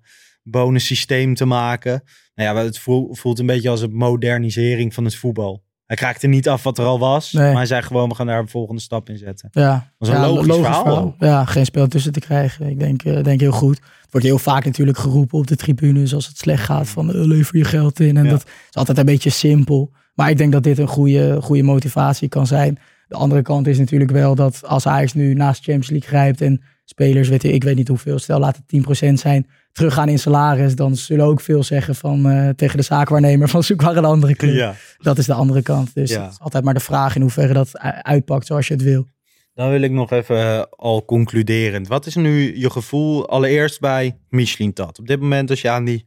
bonus systeem te maken. Nou ja, het voel- voelt een beetje als een modernisering van het voetbal. Hij kraakte niet af wat er al was. Nee. Maar hij zei gewoon, we gaan daar een volgende stap in zetten. Ja, Dat is een ja, logisch verhaal. Ja, geen spel tussen te krijgen. Ik denk, eh, denk heel goed. Het wordt heel vaak natuurlijk geroepen op de tribunes als het slecht gaat van eh, lever je geld in. En Ja. dat is altijd een beetje simpel. Maar ik denk dat dit een goede, goede motivatie kan zijn. De andere kant is natuurlijk wel dat als Ajax nu naast Champions League grijpt en spelers, weet ik, ik weet niet hoeveel, stel laat het 10% zijn, teruggaan in salaris, dan zullen ook veel zeggen van, eh, tegen de zaakwaarnemer van zoek maar een andere club. Ja. Dat is de andere kant. Dus Ja. het is altijd maar de vraag in hoeverre dat uitpakt zoals je het wil. Dan wil ik nog even eh, al concluderend. Wat is nu je gevoel allereerst bij Michelin Tat? Op dit moment als je aan die,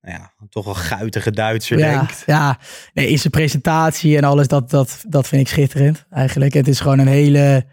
nou ja, toch wel guitige Duitser ja, denkt. Ja, nee, in zijn presentatie en alles, dat, dat, dat vind ik schitterend eigenlijk. Het is gewoon een hele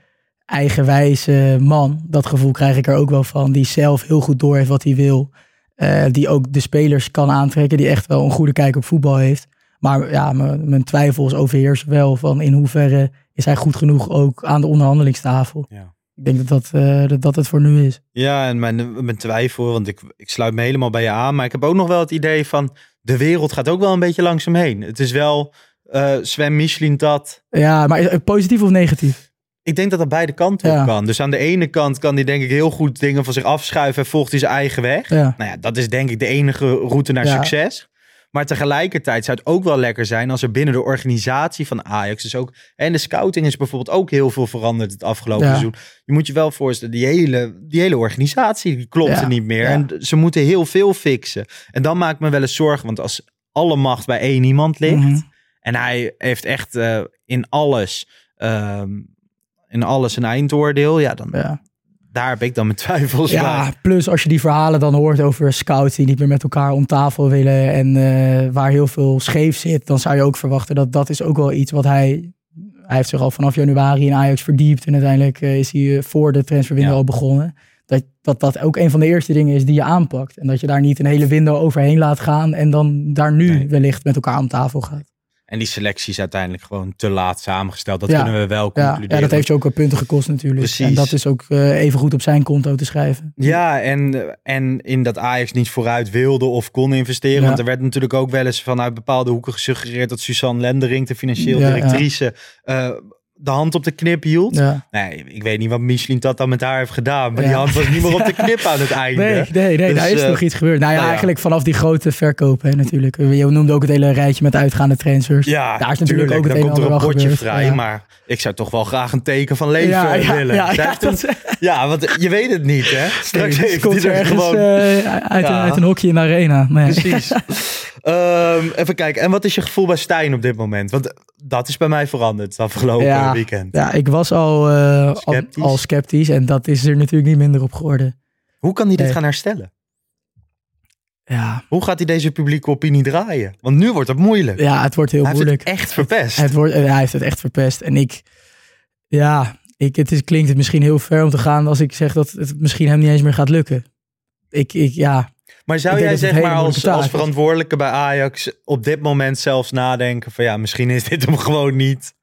eigenwijze man. Dat gevoel krijg ik er ook wel van. Die zelf heel goed door heeft wat hij wil. Eh, die ook de spelers kan aantrekken. Die echt wel een goede kijk op voetbal heeft. Maar ja, mijn twijfels overheersen wel van in hoeverre is hij goed genoeg ook aan de onderhandelingstafel. Ja. Ik denk dat dat, eh, dat, dat het voor nu is. Ja, en mijn, mijn twijfel, want ik, ik sluit me helemaal bij je aan. Maar ik heb ook nog wel het idee van, de wereld gaat ook wel een beetje langzaam heen. Het is wel eh Sven Michelin Tat. Ja, maar positief of negatief? Ik denk dat dat beide kanten Ja. op kan. Dus aan de ene kant kan hij denk ik heel goed dingen van zich afschuiven en volgt hij zijn eigen weg. Ja. Nou ja, dat is denk ik de enige route naar Ja. succes. Maar tegelijkertijd zou het ook wel lekker zijn als er binnen de organisatie van Ajax, dus ook, en de scouting is bijvoorbeeld ook heel veel veranderd het afgelopen Ja. seizoen. Je moet je wel voorstellen, die hele, die hele organisatie die klopte Ja. niet meer. Ja. En ze moeten heel veel fixen. En dan maakt me wel eens zorgen, want als alle macht bij één iemand ligt, Mhm. en hij heeft echt eh, in alles, ehm, in alles een eindoordeel, ja, dan Ja. daar heb ik dan mijn twijfels bij. Ja, plus als je die verhalen dan hoort over scouts die niet meer met elkaar om tafel willen en eh, waar heel veel scheef zit, dan zou je ook verwachten dat dat is ook wel iets wat hij. Hij heeft zich al vanaf januari in Ajax verdiept en uiteindelijk eh, is hij eh, voor de transferwindow Ja. al begonnen. Dat, dat dat ook een van de eerste dingen is die je aanpakt. En dat je daar niet een hele window overheen laat gaan en dan daar nu Nee. wellicht met elkaar om tafel gaat. En die selectie is uiteindelijk gewoon te laat samengesteld. Dat Ja. kunnen we wel Ja, concluderen. ja, dat heeft je ook wel punten gekost natuurlijk. Precies. En dat is ook eh, even goed op zijn konto te schrijven. Ja, en, en in dat Ajax niet vooruit wilde of kon investeren. Ja. Want er werd natuurlijk ook wel eens vanuit bepaalde hoeken gesuggereerd dat Suzanne Lendering, de financieel directrice, eh, de hand op de knip hield. Ja. Nee, ik weet niet wat Michelin dat dan met haar heeft gedaan. Maar die hand was niet meer op de knip aan het einde. Nee, nee, nee Dus, daar is eh, nog iets gebeurd. Nou ja, nou ja. eigenlijk vanaf die grote verkopen hè, natuurlijk. Je noemde ook het hele rijtje met uitgaande transfers. Ja, daar is natuurlijk tuurlijk, ook het dan komt er een potje vrij. Maar ik zou toch wel graag een teken van leven willen. Ja, dat, ja, want je weet het niet, hè? Straks nee, heeft komt er er ergens gewoon... eh, uit, een, uit een hokje in de arena. Nee. Precies. Ehm, even kijken. En wat is je gevoel bij Stijn op dit moment? Want dat is bij mij veranderd afgelopen Ja, weekend. Ja, ik was al, eh, al, Sceptisch. al sceptisch en dat is er natuurlijk niet minder op geworden. Hoe kan hij dit gaan herstellen? Ja, Hoe gaat hij deze publieke opinie draaien? Want nu wordt het moeilijk. ja het wordt heel hij heeft moeilijk. het echt verpest. Het wordt, eh, hij heeft het echt verpest. En ik, ja, ik, het is, klinkt het misschien heel ver om te gaan als ik zeg dat het misschien hem niet eens meer gaat lukken. Ik, ik ja, Maar zou jij zeg maar als, als verantwoordelijke bij Ajax op dit moment zelfs nadenken van ja, misschien is dit hem gewoon niet.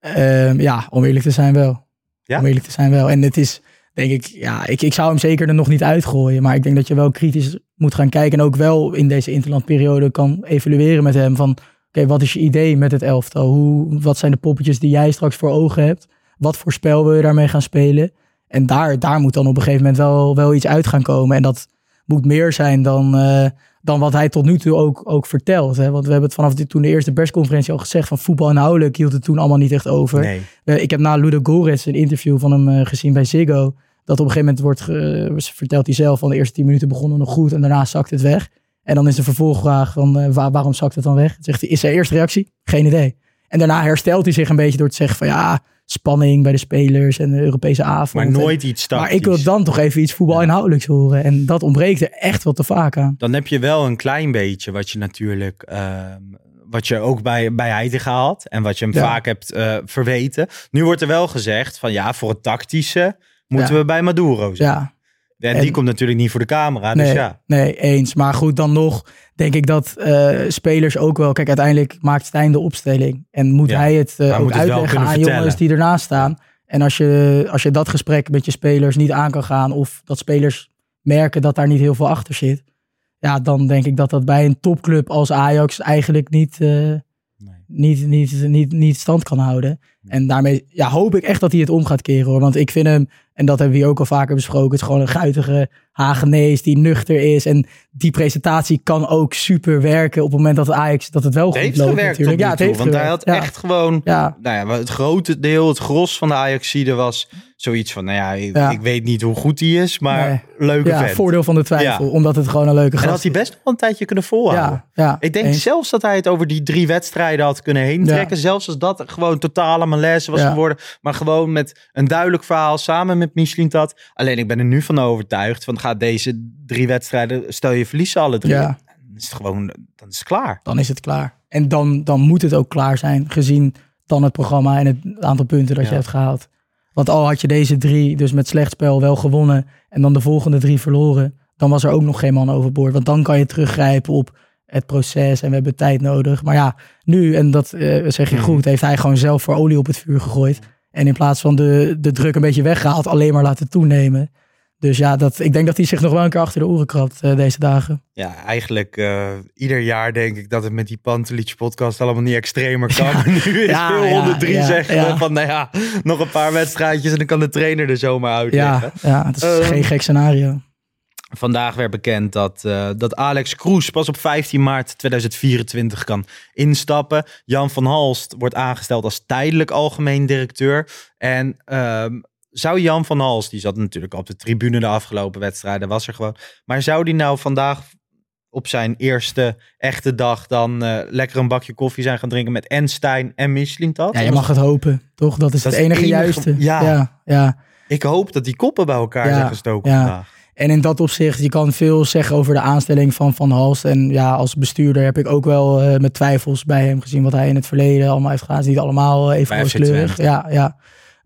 Ehm, ja, om eerlijk te zijn wel. Ja? Om eerlijk te zijn wel. En het is, denk ik, ja, ik, ik zou hem zeker er nog niet uitgooien. Maar ik denk dat je wel kritisch moet gaan kijken. En ook wel in deze interlandperiode kan evalueren met hem. Van, oké, wat is je idee met het elftal? Hoe, wat zijn de poppetjes die jij straks voor ogen hebt? Wat voor spel wil je daarmee gaan spelen? En daar, daar moet dan op een gegeven moment wel, wel iets uit gaan komen. En dat moet meer zijn dan, eh, dan wat hij tot nu toe ook, ook vertelt. Hè? Want we hebben het vanaf de, toen de eerste persconferentie al gezegd... van voetbal inhoudelijk hield het toen allemaal niet echt over. Nee. Eh, ik heb na Ludo Goretz een interview van hem eh, gezien bij Ziggo. Dat op een gegeven moment wordt, ge- vertelt hij zelf van de eerste tien minuten begonnen nog goed en daarna zakt het weg. En dan is de vervolgvraag van eh, waar- waarom zakt het dan weg? Dan zegt hij, is zijn eerste reactie? Geen idee. En daarna herstelt hij zich een beetje door te zeggen van ja, spanning bij de spelers en de Europese avond. Maar En- nooit iets tactisch. maar ik wil dan toch even iets voetbalinhoudelijks horen. En dat ontbreekt er echt wel te vaak aan. Dan heb je wel een klein beetje wat je natuurlijk, ehm, wat je ook bij, bij Heitinga had en wat je hem Ja. vaak hebt eh, verweten. Nu wordt er wel gezegd van ja, voor het tactische moeten Ja. we bij Maduro zijn. Ja, En, En- die komt natuurlijk niet voor de camera, dus nee, ja. nee, eens. Maar goed, dan nog denk ik dat eh, spelers ook wel... Kijk, uiteindelijk maakt Stijn de opstelling. En moet Ja, hij het eh, ook uitleggen aan vertellen. jongens die ernaast staan. En als je, als je dat gesprek met je spelers niet aan kan gaan... of dat spelers merken dat daar niet heel veel achter zit... ja, dan denk ik dat dat bij een topclub als Ajax eigenlijk niet... eh, niet, niet, niet, niet stand kan houden. En daarmee ja, hoop ik echt dat hij het om gaat keren hoor. Want ik vind hem, en dat hebben we hier ook al vaker besproken, het is gewoon een guitige Hagenees die nuchter is. En die presentatie kan ook super werken op het moment dat het Ajax dat het wel Het goed heeft loopt gewerkt natuurlijk. Ja, het heeft want hij gewerkt. had Ja. echt gewoon, Ja. nou ja, het grote deel, het gros van de Ajaxide was zoiets van, nou ja, ik, Ja. ik weet niet hoe goed hij is, maar Nee. leuke Ja, vent. voordeel van de twijfel, Ja. omdat het gewoon een leuke En gast had hij best wel een tijdje kunnen volhouden. Ja, ja, Ik denk eens. zelfs dat hij het over die drie wedstrijden had kunnen heen trekken. Zelfs als dat gewoon totale malaise was geworden. Maar gewoon met een duidelijk verhaal samen met Michelin dat. Alleen ik ben er nu van overtuigd. Van gaat deze drie wedstrijden, stel je verliezen alle drie. Ja. Dan is het gewoon, dan is het klaar. dan is het klaar. En dan, dan moet het ook klaar zijn, gezien dan het programma en het aantal punten dat Ja. je hebt gehaald. Want al had je deze drie dus met slecht spel wel gewonnen en dan de volgende drie verloren, dan was er ook nog geen man overboord. Want dan kan je teruggrijpen op het proces en we hebben tijd nodig. Maar ja, nu, en dat eh, zeg je Mhm. goed, heeft hij gewoon zelf voor olie op het vuur gegooid. En in plaats van de, de druk een beetje weggehaald, alleen maar laten toenemen. Dus ja, dat, ik denk dat hij zich nog wel een keer achter de oren krabt eh, deze dagen. Ja, eigenlijk eh, ieder jaar denk ik dat het met die Pantelic podcast allemaal niet extremer kan. Nu is Ja, veel ja, 103 ja, zeggen van, nou ja, nog een paar wedstrijdjes en dan kan de trainer er zomaar uitleggen. Ja, ja, het is Ehm, geen gek scenario. Vandaag werd bekend dat, eh, dat Alex Kroes pas op 15 maart 2024 kan instappen. Jan van Halst wordt aangesteld als tijdelijk algemeen directeur. En ehm, zou Jan van Halst, die zat natuurlijk op de tribune de afgelopen wedstrijden, was er gewoon. Maar zou die nou vandaag op zijn eerste echte dag dan eh, lekker een bakje koffie zijn gaan drinken met en Michelin dat? Ja, je mag het hopen, toch? Dat is Dat het enige, juiste. ja. ja, ja. Ik hoop dat die koppen bij elkaar Ja, zijn gestoken ja. vandaag. En in dat opzicht, je kan veel zeggen over de aanstelling van Van Halst. En ja, als bestuurder heb ik ook wel eh, met twijfels bij hem gezien wat hij in het verleden allemaal heeft gedaan. Het is niet allemaal eh, even. Twente. Ja, ja.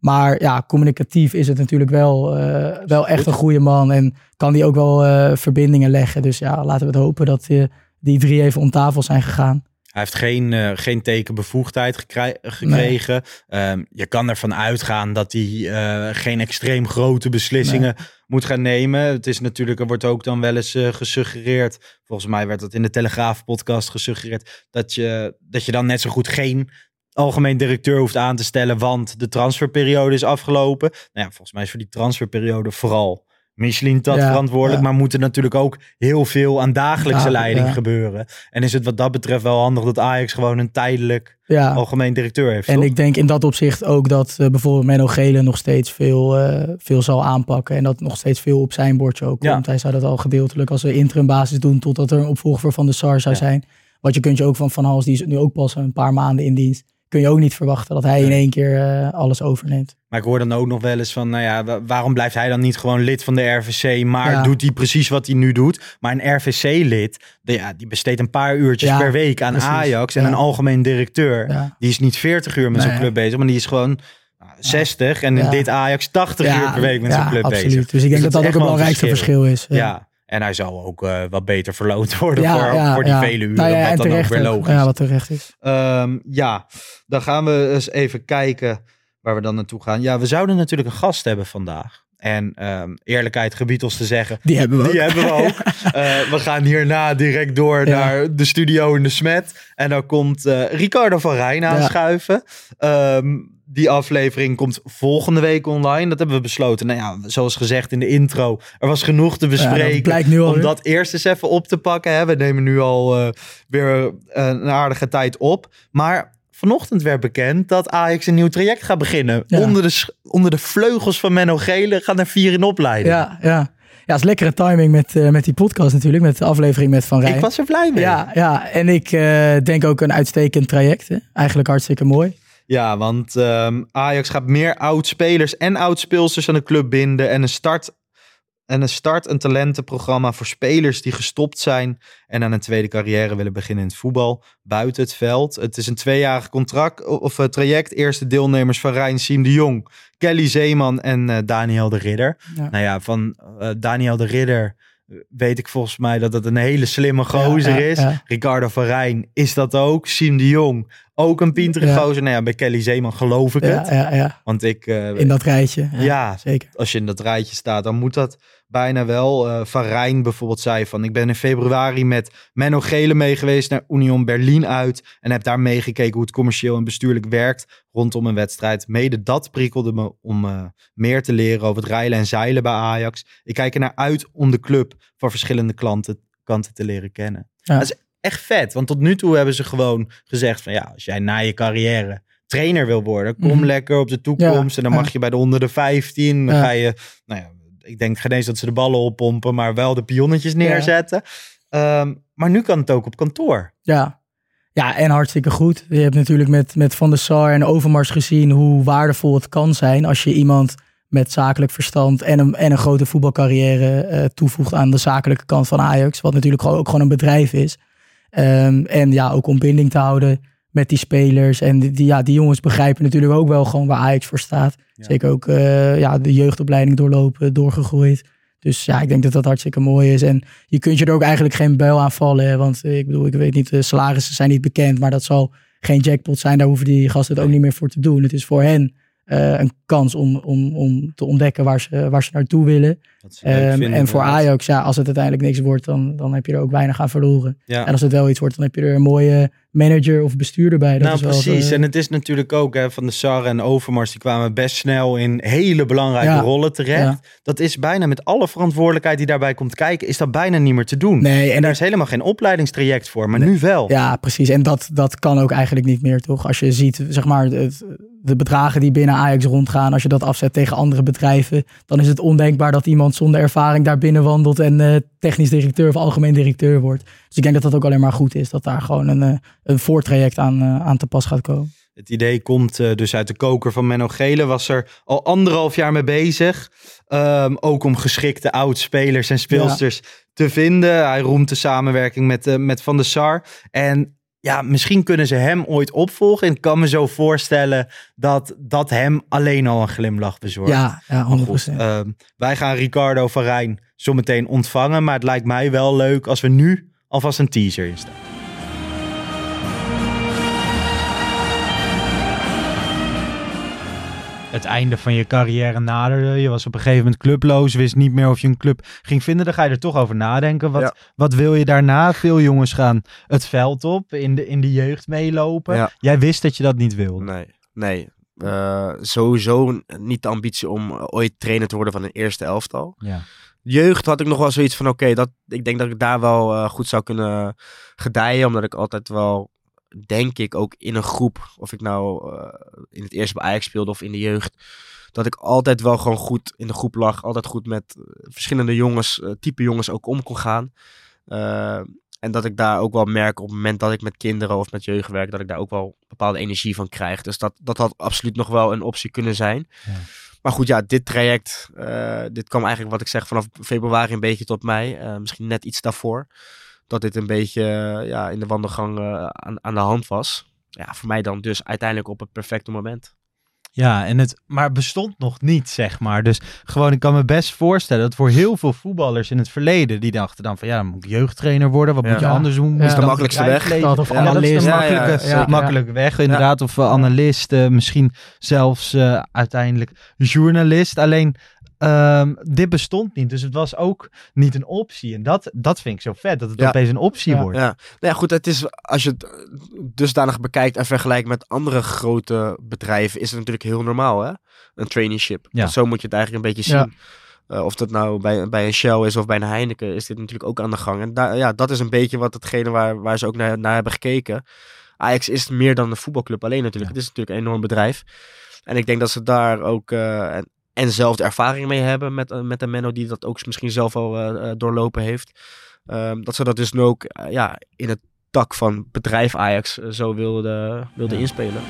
Maar ja, communicatief is het natuurlijk wel, eh, wel echt een goede man. En kan die ook wel eh, verbindingen leggen. Dus ja, laten we het hopen dat eh, die drie even om tafel zijn gegaan. Hij heeft geen, geen tekenbevoegdheid gekregen. Ehm, je kan ervan uitgaan dat hij geen extreem grote beslissingen moet gaan nemen. Het is natuurlijk, er wordt ook dan wel eens gesuggereerd. Volgens mij werd dat in de Telegraaf podcast gesuggereerd. Dat je, dat je dan net zo goed geen algemeen directeur hoeft aan te stellen. Want de transferperiode is afgelopen. Nou ja, volgens mij is voor die transferperiode vooral Michelin dat Ja, verantwoordelijk. ja. Maar moet er natuurlijk ook heel veel aan dagelijkse Ja, leiding gebeuren. En is het wat dat betreft wel handig dat Ajax gewoon een tijdelijk algemeen directeur heeft. En toch? ik denk in dat opzicht ook dat eh, bijvoorbeeld Menno Gele nog steeds veel, eh, veel zal aanpakken. En dat nog steeds veel op zijn bordje ook komt. Hij zou dat al gedeeltelijk als een interim basis doen totdat er een opvolger Van de Sar zou zijn. Want je kunt je ook van Van Hals, die is nu ook pas een paar maanden in dienst. Kun je ook niet verwachten dat hij in één keer eh, alles overneemt. Maar ik hoor dan ook nog wel eens van, nou ja, wa- waarom blijft hij dan niet gewoon lid van de RVC, maar Ja. doet hij precies wat hij nu doet? Maar een RVC-lid, de- ja, die besteedt een paar uurtjes Ja, per week aan precies. Ajax. En een algemeen directeur, die is niet 40 uur met zijn Nee. club bezig, maar die is gewoon nou, 60 en in dit Ajax 80 uur per week met ja, zijn club absoluut. bezig. Dus ik denk dat dat ook het belangrijkste verschil is. Ja. En hij zal ook eh, wat beter verloond worden Ja, voor, ja, voor die ja. vele uren. Nou ja, wat dan ook weer ook. logisch Ja, wat terecht is. Ehm, ja, dan gaan we eens even kijken waar we dan naartoe gaan. Ja, we zouden natuurlijk een gast hebben vandaag. En ehm, eerlijkheid gebied ons te zeggen, Die hebben we ook. die hebben we ook. Eh, we gaan hierna direct door Ja. naar de studio in de Smet. En dan komt eh, Ricardo van Rijn aanschuiven. Ehm, die aflevering komt volgende week online. Dat hebben we besloten. Nou ja, zoals gezegd in de intro, er was genoeg te Ja, bespreken. blijkt nu al. om dat eerst eens even op te pakken. Hè. We nemen nu al eh, weer eh, een aardige tijd op. Maar vanochtend werd bekend dat Ajax een nieuw traject gaat beginnen. Ja. Onder, de, onder de vleugels van Menno Gele gaan er vier in opleiden. Ja, ja. Ja, het is lekkere timing met, eh, met die podcast natuurlijk. Met de aflevering met Van Rijn. Ik was er blij mee. Ja, ja, en ik denk ook een uitstekend traject. Hè. Eigenlijk hartstikke mooi. Ja, want ehm, Ajax gaat meer oud-spelers en oud-speelsters aan de club binden. En een start, en een start een talentenprogramma voor spelers die gestopt zijn. En aan een tweede carrière willen beginnen in het voetbal. Buiten het veld. Het is een tweejarig contract of eh, traject. Eerste deelnemers van Rijn Siem de Jong, Kelly Zeeman en eh, Daniel de Ridder. Ja. Nou ja, van eh, Daniel de Ridder weet ik volgens mij dat het een hele slimme gozer Ja, ja, is. ja. Ricardo van Rijn is dat ook. Siem de Jong, ook een pintere gozer. Nou ja, bij Kelly Zeeman geloof ik het. ja, ja. Want ik, eh, In dat rijtje. Ja, ja, Zeker. als je in dat rijtje staat, dan moet dat bijna wel. Eh, van Rijn bijvoorbeeld zei van, ik ben in februari met Menno Gele mee geweest naar Union Berlin uit. En heb daar meegekeken hoe het commercieel en bestuurlijk werkt rondom een wedstrijd. Mede dat prikkelde me om eh, meer te leren over het rijlen en zeilen bij Ajax. Ik kijk er naar uit om de club van verschillende klanten, kanten te leren kennen. Ja. Dat is echt vet, want tot nu toe hebben ze gewoon gezegd van ja, als jij na je carrière trainer wil worden, kom Mhm. lekker op de toekomst. en dan ja. mag je bij de onder de 15, dan ga je, nou ja, ik denk geen eens dat ze de ballen oppompen, maar wel de pionnetjes neerzetten. Ehm, maar nu kan het ook op kantoor. Ja. ja, en hartstikke goed. Je hebt natuurlijk met, met Van der Sar en Overmars gezien hoe waardevol het kan zijn als je iemand met zakelijk verstand en een, en een grote voetbalcarrière eh, toevoegt aan de zakelijke kant van Ajax. Wat natuurlijk gewoon- ook gewoon een bedrijf is. Ehm, en ja, ook om binding te houden met die spelers. En die, die- ja, die jongens begrijpen natuurlijk ook wel gewoon waar Ajax voor staat. Zeker ook eh, ja, de jeugdopleiding doorlopen, doorgegroeid. Dus ja, ik denk dat dat hartstikke mooi is. En je kunt je er ook eigenlijk geen buil aan vallen. hè, Want eh, ik bedoel, ik weet niet, de salarissen zijn niet bekend. Maar dat zal geen jackpot zijn. Daar hoeven die gasten het ook niet meer voor te doen. Het is voor hen eh, een kans om, om, om te ontdekken waar ze, waar ze naartoe willen. Ze Ehm, vinden, en voor. Ajax, ja, als het uiteindelijk niks wordt, dan, dan heb je er ook weinig aan verloren. Ja. En als het wel iets wordt, dan heb je er een mooie manager of bestuurder bij. Dat nou, is wel, precies. eh, En het is natuurlijk ook hè, van de Sar en Overmars, die kwamen best snel in hele belangrijke Ja. rollen terecht. Ja. Dat is bijna met alle verantwoordelijkheid die daarbij komt kijken, is dat bijna niet meer te doen. nee, en En daar is helemaal geen opleidingstraject voor, maar nu wel. Ja, precies. En dat, dat kan ook eigenlijk niet meer, toch? Als je ziet, zeg maar, het, de bedragen die binnen Ajax rondgaan, als je dat afzet tegen andere bedrijven, dan is het ondenkbaar dat iemand zonder ervaring daar binnen wandelt en eh, technisch directeur of algemeen directeur wordt. Dus ik denk dat dat ook alleen maar goed is, dat daar gewoon een, eh, een voortraject aan, eh, aan te pas gaat komen. Het idee komt eh, dus uit de koker van Menno Gele. Was er al anderhalf jaar mee bezig. Ehm, ook om geschikte oud-spelers en speelsters te vinden. Hij roemt de samenwerking met, eh, met Van der Sar. En ja, misschien kunnen ze hem ooit opvolgen. En ik kan me zo voorstellen dat dat hem alleen al een glimlach bezorgt. Ja, ja, Maar 100%. goed, ehm, wij gaan Ricardo van Rijn zometeen ontvangen. Maar het lijkt mij wel leuk als we nu alvast een teaser in het einde van je carrière naderde. Je was op een gegeven moment clubloos, wist niet meer of je een club ging vinden. Dan ga je er toch over nadenken. Wat, Ja. wat wil je daarna? Veel jongens gaan het veld op, in de, in de jeugd meelopen. Ja. Jij wist dat je dat niet wilde. Nee, nee. Eh, sowieso niet de ambitie om ooit trainer te worden van een eerste elftal. Ja. Jeugd had ik nog wel zoiets van, oké, dat ik denk dat ik daar wel eh, goed zou kunnen gedijen. Omdat ik altijd wel, denk ik, ook in een groep, of ik nou eh, in het eerste bij Ajax speelde of in de jeugd, dat ik altijd wel gewoon goed in de groep lag. Altijd goed met eh, verschillende jongens, eh, type jongens ook om kon gaan. En dat ik daar ook wel merk op het moment dat ik met kinderen of met jeugd werk, dat ik daar ook wel bepaalde energie van krijg. Dus dat, dat had absoluut nog wel een optie kunnen zijn. Ja. Maar goed, ja, dit traject, dit kwam eigenlijk wat ik zeg vanaf februari een beetje tot mei. Misschien net iets daarvoor. Dat dit een beetje eh, ja, in de wandelgang eh, aan, aan de hand was. Ja, voor mij dan dus uiteindelijk op het perfecte moment. Ja, en het, maar het bestond nog niet, zeg maar. Dus gewoon, ik kan me best voorstellen dat voor heel veel voetballers in het verleden, die dachten dan van, ja, dan moet ik jeugdtrainer worden. Wat Ja. moet je anders doen? Ja. je de makkelijkste weg. Dat of Ja, dat is analist. de Ja, ja, makkelijke, weg, inderdaad. Of uh, analist, uh, misschien zelfs uh, uiteindelijk journalist. Alleen, um, dit bestond niet. Dus het was ook niet een optie. En dat, dat vind ik zo vet, dat het Ja. opeens een optie Ja. wordt. Ja. Nou ja, goed, het is, als je het dusdanig bekijkt en vergelijkt met andere grote bedrijven, is het natuurlijk heel normaal, hè? Een traineeship. Ja. Zo moet je het eigenlijk een beetje zien. Eh, of dat nou bij, bij een Shell is of bij een Heineken, is dit natuurlijk ook aan de gang. En daar, ja, dat is een beetje wat hetgene waar, waar ze ook naar, naar hebben gekeken. Ajax is meer dan een voetbalclub alleen natuurlijk. Het is natuurlijk een enorm bedrijf. En ik denk dat ze daar ook eh, en, en zelf de ervaring mee hebben met, eh, met een Menno die dat ook misschien zelf al eh, eh, doorlopen heeft. Ehm, dat ze dat dus nu ook ja, in het tak van bedrijf Ajax zo wilde, wilde Ja. inspelen.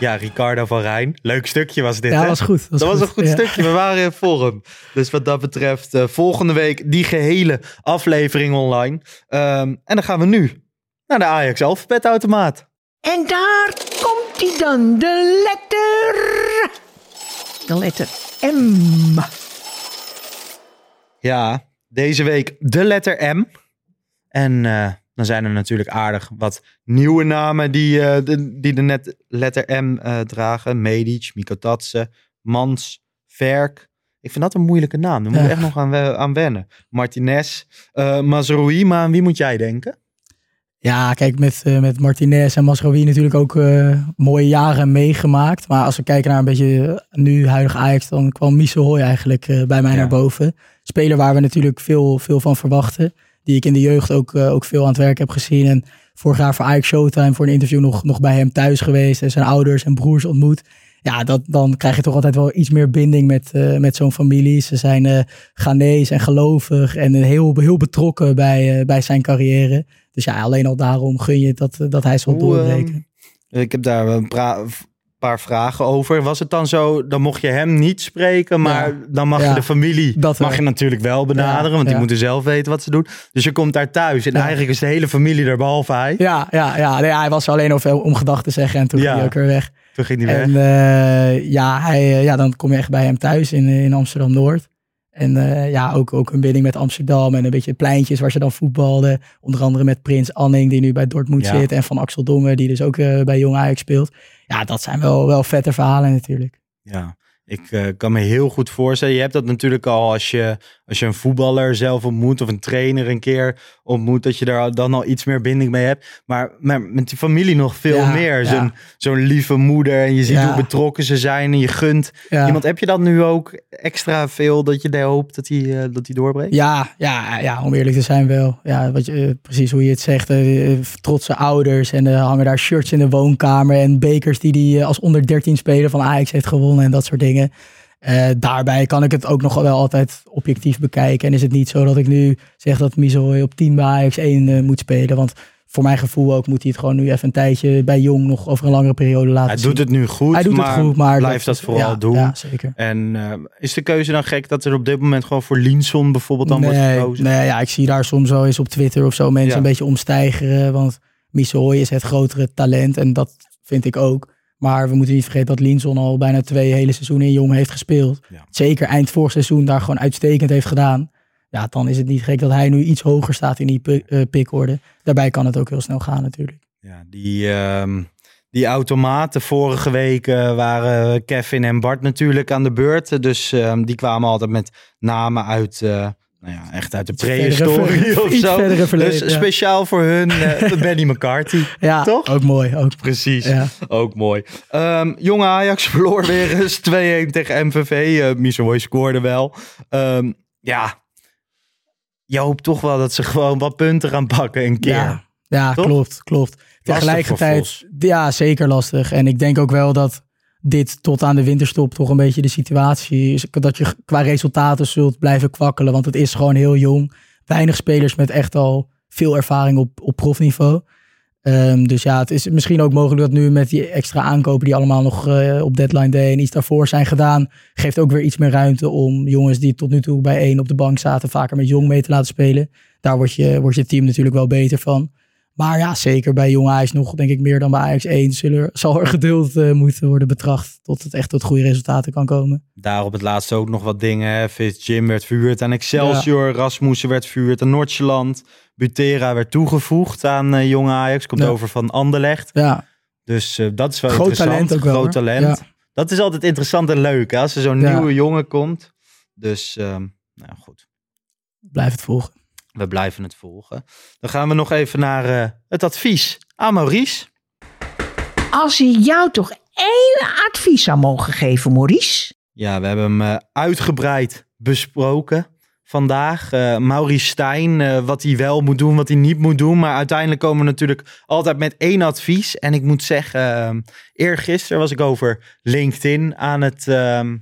Ja, Ricardo van Rijn. Leuk stukje was dit, Ja, hè? was goed. Dat was een goed Ja. stukje. We waren in vorm. Dus wat dat betreft, eh, volgende week die gehele aflevering online. Ehm, en dan gaan we nu naar de Ajax alfabetautomaat. En daar komt hij dan, de letter. De letter M. Ja, deze week de letter M. En eh, dan zijn er natuurlijk aardig wat nieuwe namen die, eh, de, die de net letter M eh, dragen. Medic, Mikotatse, Mans, Verk. Ik vind dat een moeilijke naam. Daar moet ik echt nog aan, aan wennen. Martinez, uh, Mazraoui. Maar aan wie moet jij denken? Ja, kijk, met, eh, met Martinez en Masraoui natuurlijk ook eh, mooie jaren meegemaakt. Maar als we kijken naar een beetje eh, nu huidig Ajax, dan kwam Miso Hoy eigenlijk bij mij Ja. naar boven. Speler waar we natuurlijk veel, veel van verwachten. Die ik in de jeugd ook, ook veel aan het werk heb gezien. En vorig jaar voor Ajax Showtime voor een interview nog, nog bij hem thuis geweest. En zijn ouders en broers ontmoet. Ja, dat, dan krijg je toch altijd wel iets meer binding met, eh, met zo'n familie. Ze zijn eh Ghanese en gelovig en eh, heel, heel betrokken bij, bij zijn carrière. Dus ja, alleen al daarom gun je dat, dat hij zal Hoe, doorbreken. ehm, ik heb daar een paar vragen over. Was het dan zo, dan mocht je hem niet spreken, maar Ja. dan mag Ja, je de familie dat mag je natuurlijk wel benaderen, Ja, want die moeten zelf weten wat ze doen. Dus je komt daar thuis en eigenlijk is de hele familie er behalve hij. Ja, ja, ja, nee, hij was alleen over om gedachten te zeggen en toen ging hij ook weer weg. Toen ging hij weg. En eh, ja, hij, eh, ja, dan kom je echt bij hem thuis in, in Amsterdam-Noord. En eh, ja, ook, ook een binding met Amsterdam en een beetje pleintjes waar ze dan voetbalden. Onder andere met Prins Anning, die nu bij Dortmund Ja. zit. En van Axel Dongen, die dus ook bij Jong Ajax speelt. Ja, dat zijn wel, wel vette verhalen natuurlijk. Ja, ik eh, kan me heel goed voorstellen. Je hebt dat natuurlijk al als je, als je een voetballer zelf ontmoet of een trainer een keer ontmoet, dat je daar dan al iets meer binding mee hebt. Maar, maar met die familie nog veel Ja, meer. ja. Zo'n zo'n lieve moeder en je ziet Ja. hoe betrokken ze zijn en je gunt. Iemand, heb je dat nu ook extra veel dat je daar hoopt dat hij eh, dat hij doorbreekt? Ja, ja, ja, om eerlijk te zijn wel. Ja, wat je, eh, precies hoe je het zegt. trotse ouders en hangen daar shirts in de woonkamer en bekers die hij als onder 13 speler van Ajax heeft gewonnen en dat soort dingen. Eh, daarbij kan ik het ook nog wel altijd objectief bekijken. En is het niet zo dat ik nu zeg dat Miso op 10 bij Ajax 1 eh, moet spelen. Want voor mijn gevoel ook moet hij het gewoon nu even een tijdje bij Jong nog over een langere periode laten Hij zien. doet het nu goed, Hij doet maar, het goed, maar blijft dat, vooral ja, doen. Ja, zeker. En eh, is de keuze dan gek dat er op dit moment gewoon voor Linson bijvoorbeeld dan wordt gekozen? Nee, ja, ik zie daar soms wel eens op Twitter of zo mensen Ja. een beetje omstijgeren. Want Missouri is het grotere talent en dat vind ik ook. Maar we moeten niet vergeten dat Linson al bijna twee hele seizoenen in Jong heeft gespeeld. Ja. Zeker eind vorig seizoen daar gewoon uitstekend heeft gedaan. Ja, dan is het niet gek dat hij nu iets hoger staat in die pi- eh, pickorde. Daarbij kan het ook heel snel gaan natuurlijk. Ja, die, ehm, die automaten vorige week waren Kevin en Bart natuurlijk aan de beurt. Dus ehm, die kwamen altijd met namen uit, eh, nou ja, echt uit de prehistorie of zo. verleden, dus ja. speciaal voor hun eh, Benny McCarthy. Ja, Toch? ook mooi. Ook, Precies, ja. ook mooi. Ehm, jonge Ajax verloor weer eens 2-1 tegen MVV. Uh, Misoy scoorde wel. Ehm, ja, je hoopt toch wel dat ze gewoon wat punten gaan pakken een keer. Ja, ja klopt, klopt. Tegelijkertijd, ja, zeker lastig. En ik denk ook wel dat dit tot aan de winterstop toch een beetje de situatie is. Dat je qua resultaten zult blijven kwakkelen. Want het is gewoon heel jong. Weinig spelers met echt al veel ervaring op, op profniveau. Ehm, dus ja, het is misschien ook mogelijk dat nu met die extra aankopen die allemaal nog eh, op deadline day en iets daarvoor zijn gedaan, geeft ook weer iets meer ruimte om jongens die tot nu toe bij één op de bank zaten, vaker met jong mee te laten spelen. Daar wordt je, wordt je team natuurlijk wel beter van. Maar ja, zeker bij Jong Ajax nog, denk ik, meer dan bij Ajax 1. Zullen zal er geduld eh, moeten worden betracht tot het echt tot goede resultaten kan komen. Daar op het laatste ook nog wat dingen. Fitz Jim werd verhuurd aan Excelsior. Rasmussen werd verhuurd aan Noordjylland. Butera werd toegevoegd aan eh, Jong Ajax. Komt Ja. over van Anderlecht. Ja, Dus eh, dat is wel Groot interessant. talent ook wel, Groot talent. Ja. Dat is altijd interessant en leuk hè, als er zo'n nieuwe jongen komt. Dus ehm, nou goed. blijf het volgen. We blijven het volgen. Dan gaan we nog even naar eh, het advies aan Maurice. Als hij jou toch één advies zou mogen geven, Maurice. Ja, we hebben hem eh, uitgebreid besproken vandaag. Eh Maurice Stijn, wat hij wel moet doen, wat hij niet moet doen. Maar uiteindelijk komen we natuurlijk altijd met één advies. En ik moet zeggen, eh, eergisteren was ik over LinkedIn aan het ehm,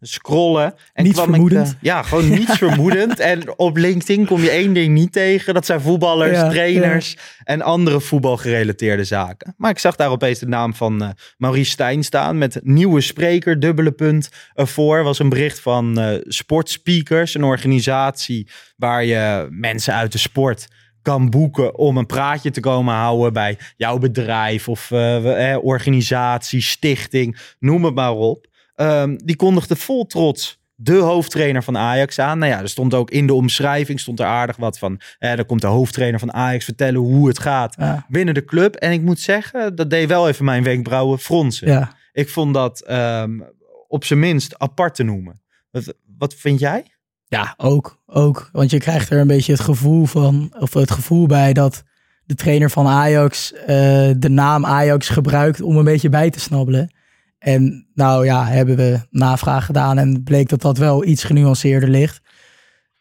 scrollen. En kwam vermoedend. Ik, eh, ja, gewoon niets vermoedend. En op LinkedIn kom je één ding niet tegen. Dat zijn voetballers, Ja, trainers en andere voetbalgerelateerde zaken. Maar ik zag daar opeens de naam van eh, Maurice Stijn staan met nieuwe spreker, dubbele punt ervoor. Was een bericht van eh Sportspeakers, een organisatie waar je mensen uit de sport kan boeken om een praatje te komen houden bij jouw bedrijf of eh, organisatie, stichting, noem het maar op. Ehm, die kondigde vol trots de hoofdtrainer van Ajax aan. Nou ja, er stond ook in de omschrijving stond er aardig wat van. Eh, er komt de hoofdtrainer van Ajax vertellen hoe het gaat Ja, binnen de club. En ik moet zeggen, dat deed wel even mijn wenkbrauwen fronsen. ja. Ik vond dat ehm, op zijn minst apart te noemen. Wat, wat vind jij? ja ook, ook. Want je krijgt er een beetje het gevoel van, of het gevoel bij dat de trainer van Ajax eh, de naam Ajax gebruikt om een beetje bij te snabbelen. En nou ja, hebben we navraag gedaan en bleek dat dat wel iets genuanceerder ligt.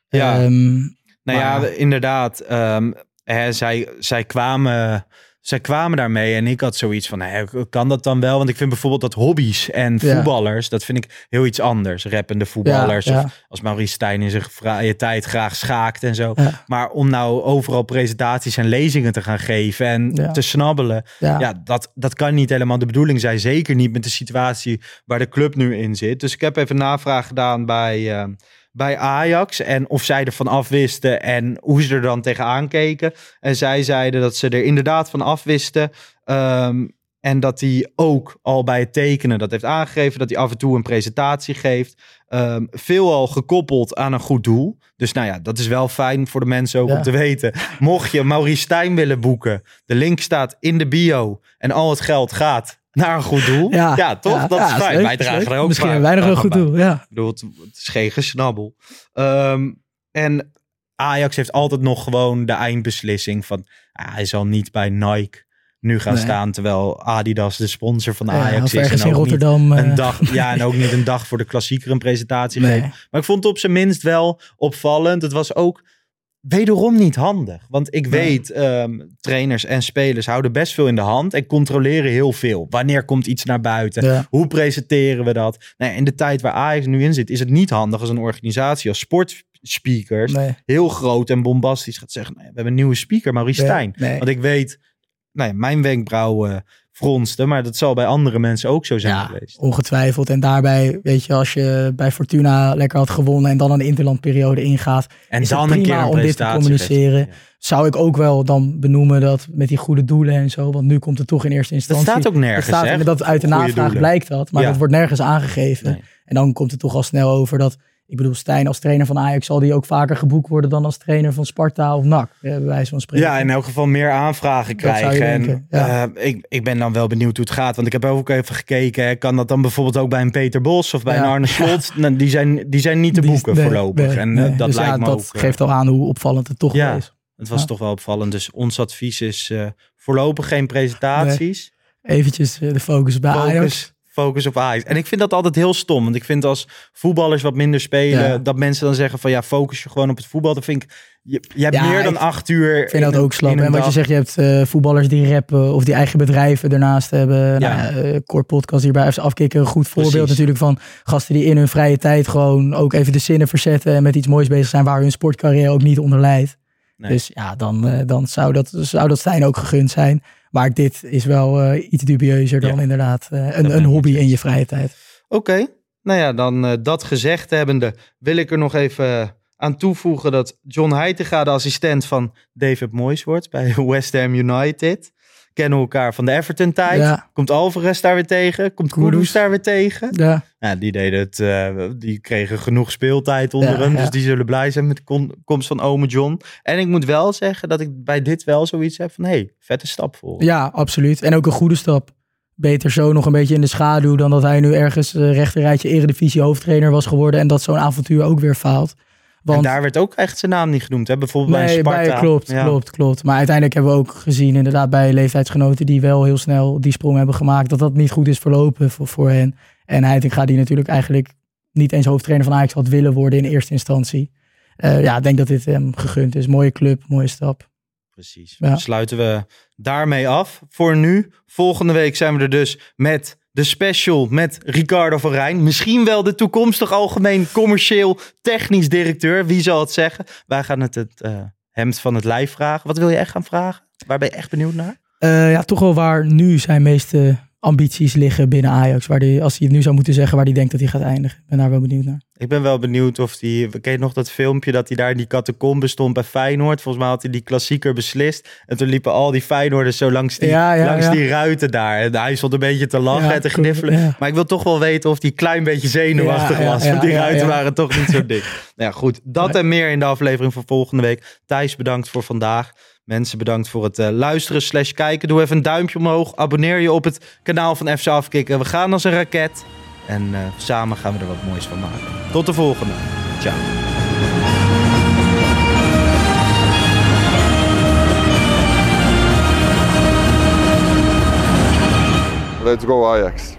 Ja. Ehm, Nou ja, inderdaad. ehm, hè, zij, zij, kwamen, zij kwamen daarmee en ik had zoiets van, hè, kan dat dan wel? Want ik vind bijvoorbeeld dat hobby's en Ja. voetballers, dat vind ik heel iets anders. Rappende voetballers Ja, ja. of als Maurice Stijn in zijn vrije tijd graag schaakt en zo. Maar om nou overal presentaties en lezingen te gaan geven en te snabbelen, ja. ja, dat, dat kan niet helemaal de bedoeling zijn. Zeker niet met de situatie waar de club nu in zit. Dus ik heb even navraag gedaan bij, eh, bij Ajax. En of zij ervan afwisten en hoe ze er dan tegenaan keken. En zij zeiden dat ze er inderdaad van afwisten. Ehm, en dat hij ook al bij het tekenen dat heeft aangegeven. Dat hij af en toe een presentatie geeft. Ehm veelal gekoppeld aan een goed doel. Dus nou ja, dat is wel fijn voor de mensen ook Ja. om te weten. Mocht je Maurice Stijn willen boeken. De link staat in de bio. En al het geld gaat naar een goed doel. Ja, toch? Ja, dat ja, is fijn. leuk, Wij dragen leuk. er ook Misschien hebben wij nog een bij. goed doel, ja. Ik bedoel, het, het is geen gesnabbel. Ehm, en Ajax heeft altijd nog gewoon de eindbeslissing van... ah, hij zal niet bij Nike nu gaan Nee. staan... terwijl Adidas de sponsor van Ja, Ajax is. en in ook niet Rotterdam. eh, Een dag, ja, en ook niet een dag voor de klassieker een presentatie Nee. Maar ik vond het op zijn minst wel opvallend. Het was ook wederom niet handig. Want ik weet, ehm, trainers en spelers houden best veel in de hand en controleren heel veel. Wanneer komt iets naar buiten? Ja. Hoe presenteren we dat? Nou, in de tijd waar Ajax nu in zit, is het niet handig als een organisatie als sportspeakers nee. heel groot en bombastisch gaat zeggen: we hebben een nieuwe speaker, Maurice Stijn. nee. Want ik weet, mijn wenkbrauwen fronsten, maar dat zal bij andere mensen ook zo zijn Ja, geweest. ongetwijfeld. En daarbij, weet je, als je bij Fortuna lekker had gewonnen en dan een interlandperiode ingaat, En is het dan een prima keer een om dit te communiceren. zou ik ook wel dan benoemen dat met die goede doelen en zo. Want nu komt het toch in eerste Dat instantie. staat ook Het nergens, staat, dat uit de navraag blijkt dat, maar Ja. dat wordt nergens aangegeven. Nee. En dan komt het toch al snel over dat, ik bedoel, Stijn als trainer van Ajax zal die ook vaker geboekt worden dan als trainer van Sparta of NAC, eh, bij wijze van spreken. Ja, in elk geval meer aanvragen Dat zou krijgen. je En, denken, ja. eh, ik, ik ben dan wel benieuwd hoe het gaat. Want ik heb ook even gekeken. hè. Kan dat dan bijvoorbeeld ook bij een Peter Bos of bij Ja. een Arne Slot? Nou, die, zijn, die zijn niet te Die- boeken nee, voorlopig. nee, en eh, nee. dat Dus lijkt me dat ook... geeft al aan hoe opvallend het toch wel is. het was toch wel opvallend. Dus ons advies is voorlopig geen presentaties. Eventjes de focus bij Ajax. Focus, op Ajax. En ik vind dat altijd heel stom. Want ik vind als voetballers wat minder spelen... Ja. dat mensen dan zeggen van ja, focus je gewoon op het voetbal. Dan vind ik... Je, je hebt Ja, meer dan acht uur Ik vind in dat een- ook slap. een En wat je zegt, je hebt eh, voetballers die rappen of die eigen bedrijven ernaast hebben. Ja. Nou, ja, eh, Core Podcast hier bij FC Afkikken. Een goed voorbeeld Precies. natuurlijk van gasten die in hun vrije tijd gewoon ook even de zinnen verzetten. En met iets moois bezig zijn waar hun sportcarrière ook niet onder leidt. Nee. Dus ja, dan, eh, dan zou, dat, zou dat Stijn ook gegund zijn. Maar dit is wel eh, iets dubieuzer dan Ja. inderdaad eh, een, een hobby in je vrije tijd. Oké, nou ja, dan dat gezegd hebbende wil ik er nog even aan toevoegen dat John Heitinga de assistent van David Moyes wordt bij West Ham United. Kennen elkaar van de Everton-tijd. Ja. Komt Alvarez daar weer tegen. Komt Kudus. Daar weer tegen. Ja, die deden het. eh, die kregen genoeg speeltijd onder Ja, hem. Dus die zullen blij zijn met de komst van ome John. En ik moet wel zeggen dat ik bij dit wel zoiets heb van... hé, hey, vette stap voor. ja, absoluut. En ook een goede stap. Beter zo nog een beetje in de schaduw dan dat hij nu ergens uh, rechterrijtje eredivisie hoofdtrainer was geworden. En dat zo'n avontuur ook weer faalt. Want En daar werd ook echt zijn naam niet genoemd. Hè? Bijvoorbeeld bij Sparta. bij, klopt, Ja. klopt, klopt. Maar uiteindelijk hebben we ook gezien, inderdaad, bij leeftijdsgenoten die wel heel snel die sprong hebben gemaakt, dat dat niet goed is verlopen voor, voor hen. En Heitinga, die natuurlijk eigenlijk niet eens hoofdtrainer van Ajax had willen worden in eerste instantie. Eh, ja, ik denk dat dit hem gegund is. Mooie club, mooie stap. Precies. Ja. Dan sluiten we daarmee af voor nu. Volgende week zijn we er dus met de special met Ricardo van Rijn. Misschien wel de toekomstig algemeen commercieel technisch directeur. Wie zal het zeggen? Wij gaan het het eh, hemd van het lijf vragen. Wat wil je echt gaan vragen? Waar ben je echt benieuwd naar? Eh, ja, toch wel waar nu zijn meeste ambities liggen binnen Ajax. Waar die, als hij het nu zou moeten zeggen, waar hij denkt dat hij gaat eindigen. Ik ben daar wel benieuwd naar. Ik ben wel benieuwd of hij... Ken je nog dat filmpje dat hij daar in die catacombe stond bij Feyenoord? Volgens mij had hij die klassieker beslist. En toen liepen al die Feyenoorders zo langs die, Ja, ja, langs ja. die ruiten daar. En hij stond een beetje te lachen en te gniffelen. Maar ik wil toch wel weten of hij een klein beetje zenuwachtig was. want die ruiten waren toch niet zo dik. nou ja, goed. Dat en meer in de aflevering van volgende week. Thijs, bedankt voor vandaag. Mensen, bedankt voor het eh, luisteren slash kijken. Doe even een duimpje omhoog. Abonneer je op het kanaal van FC Afkikken. We gaan als een raket. En eh, samen gaan we er wat moois van maken. Tot de volgende. Ciao. Let's go Ajax.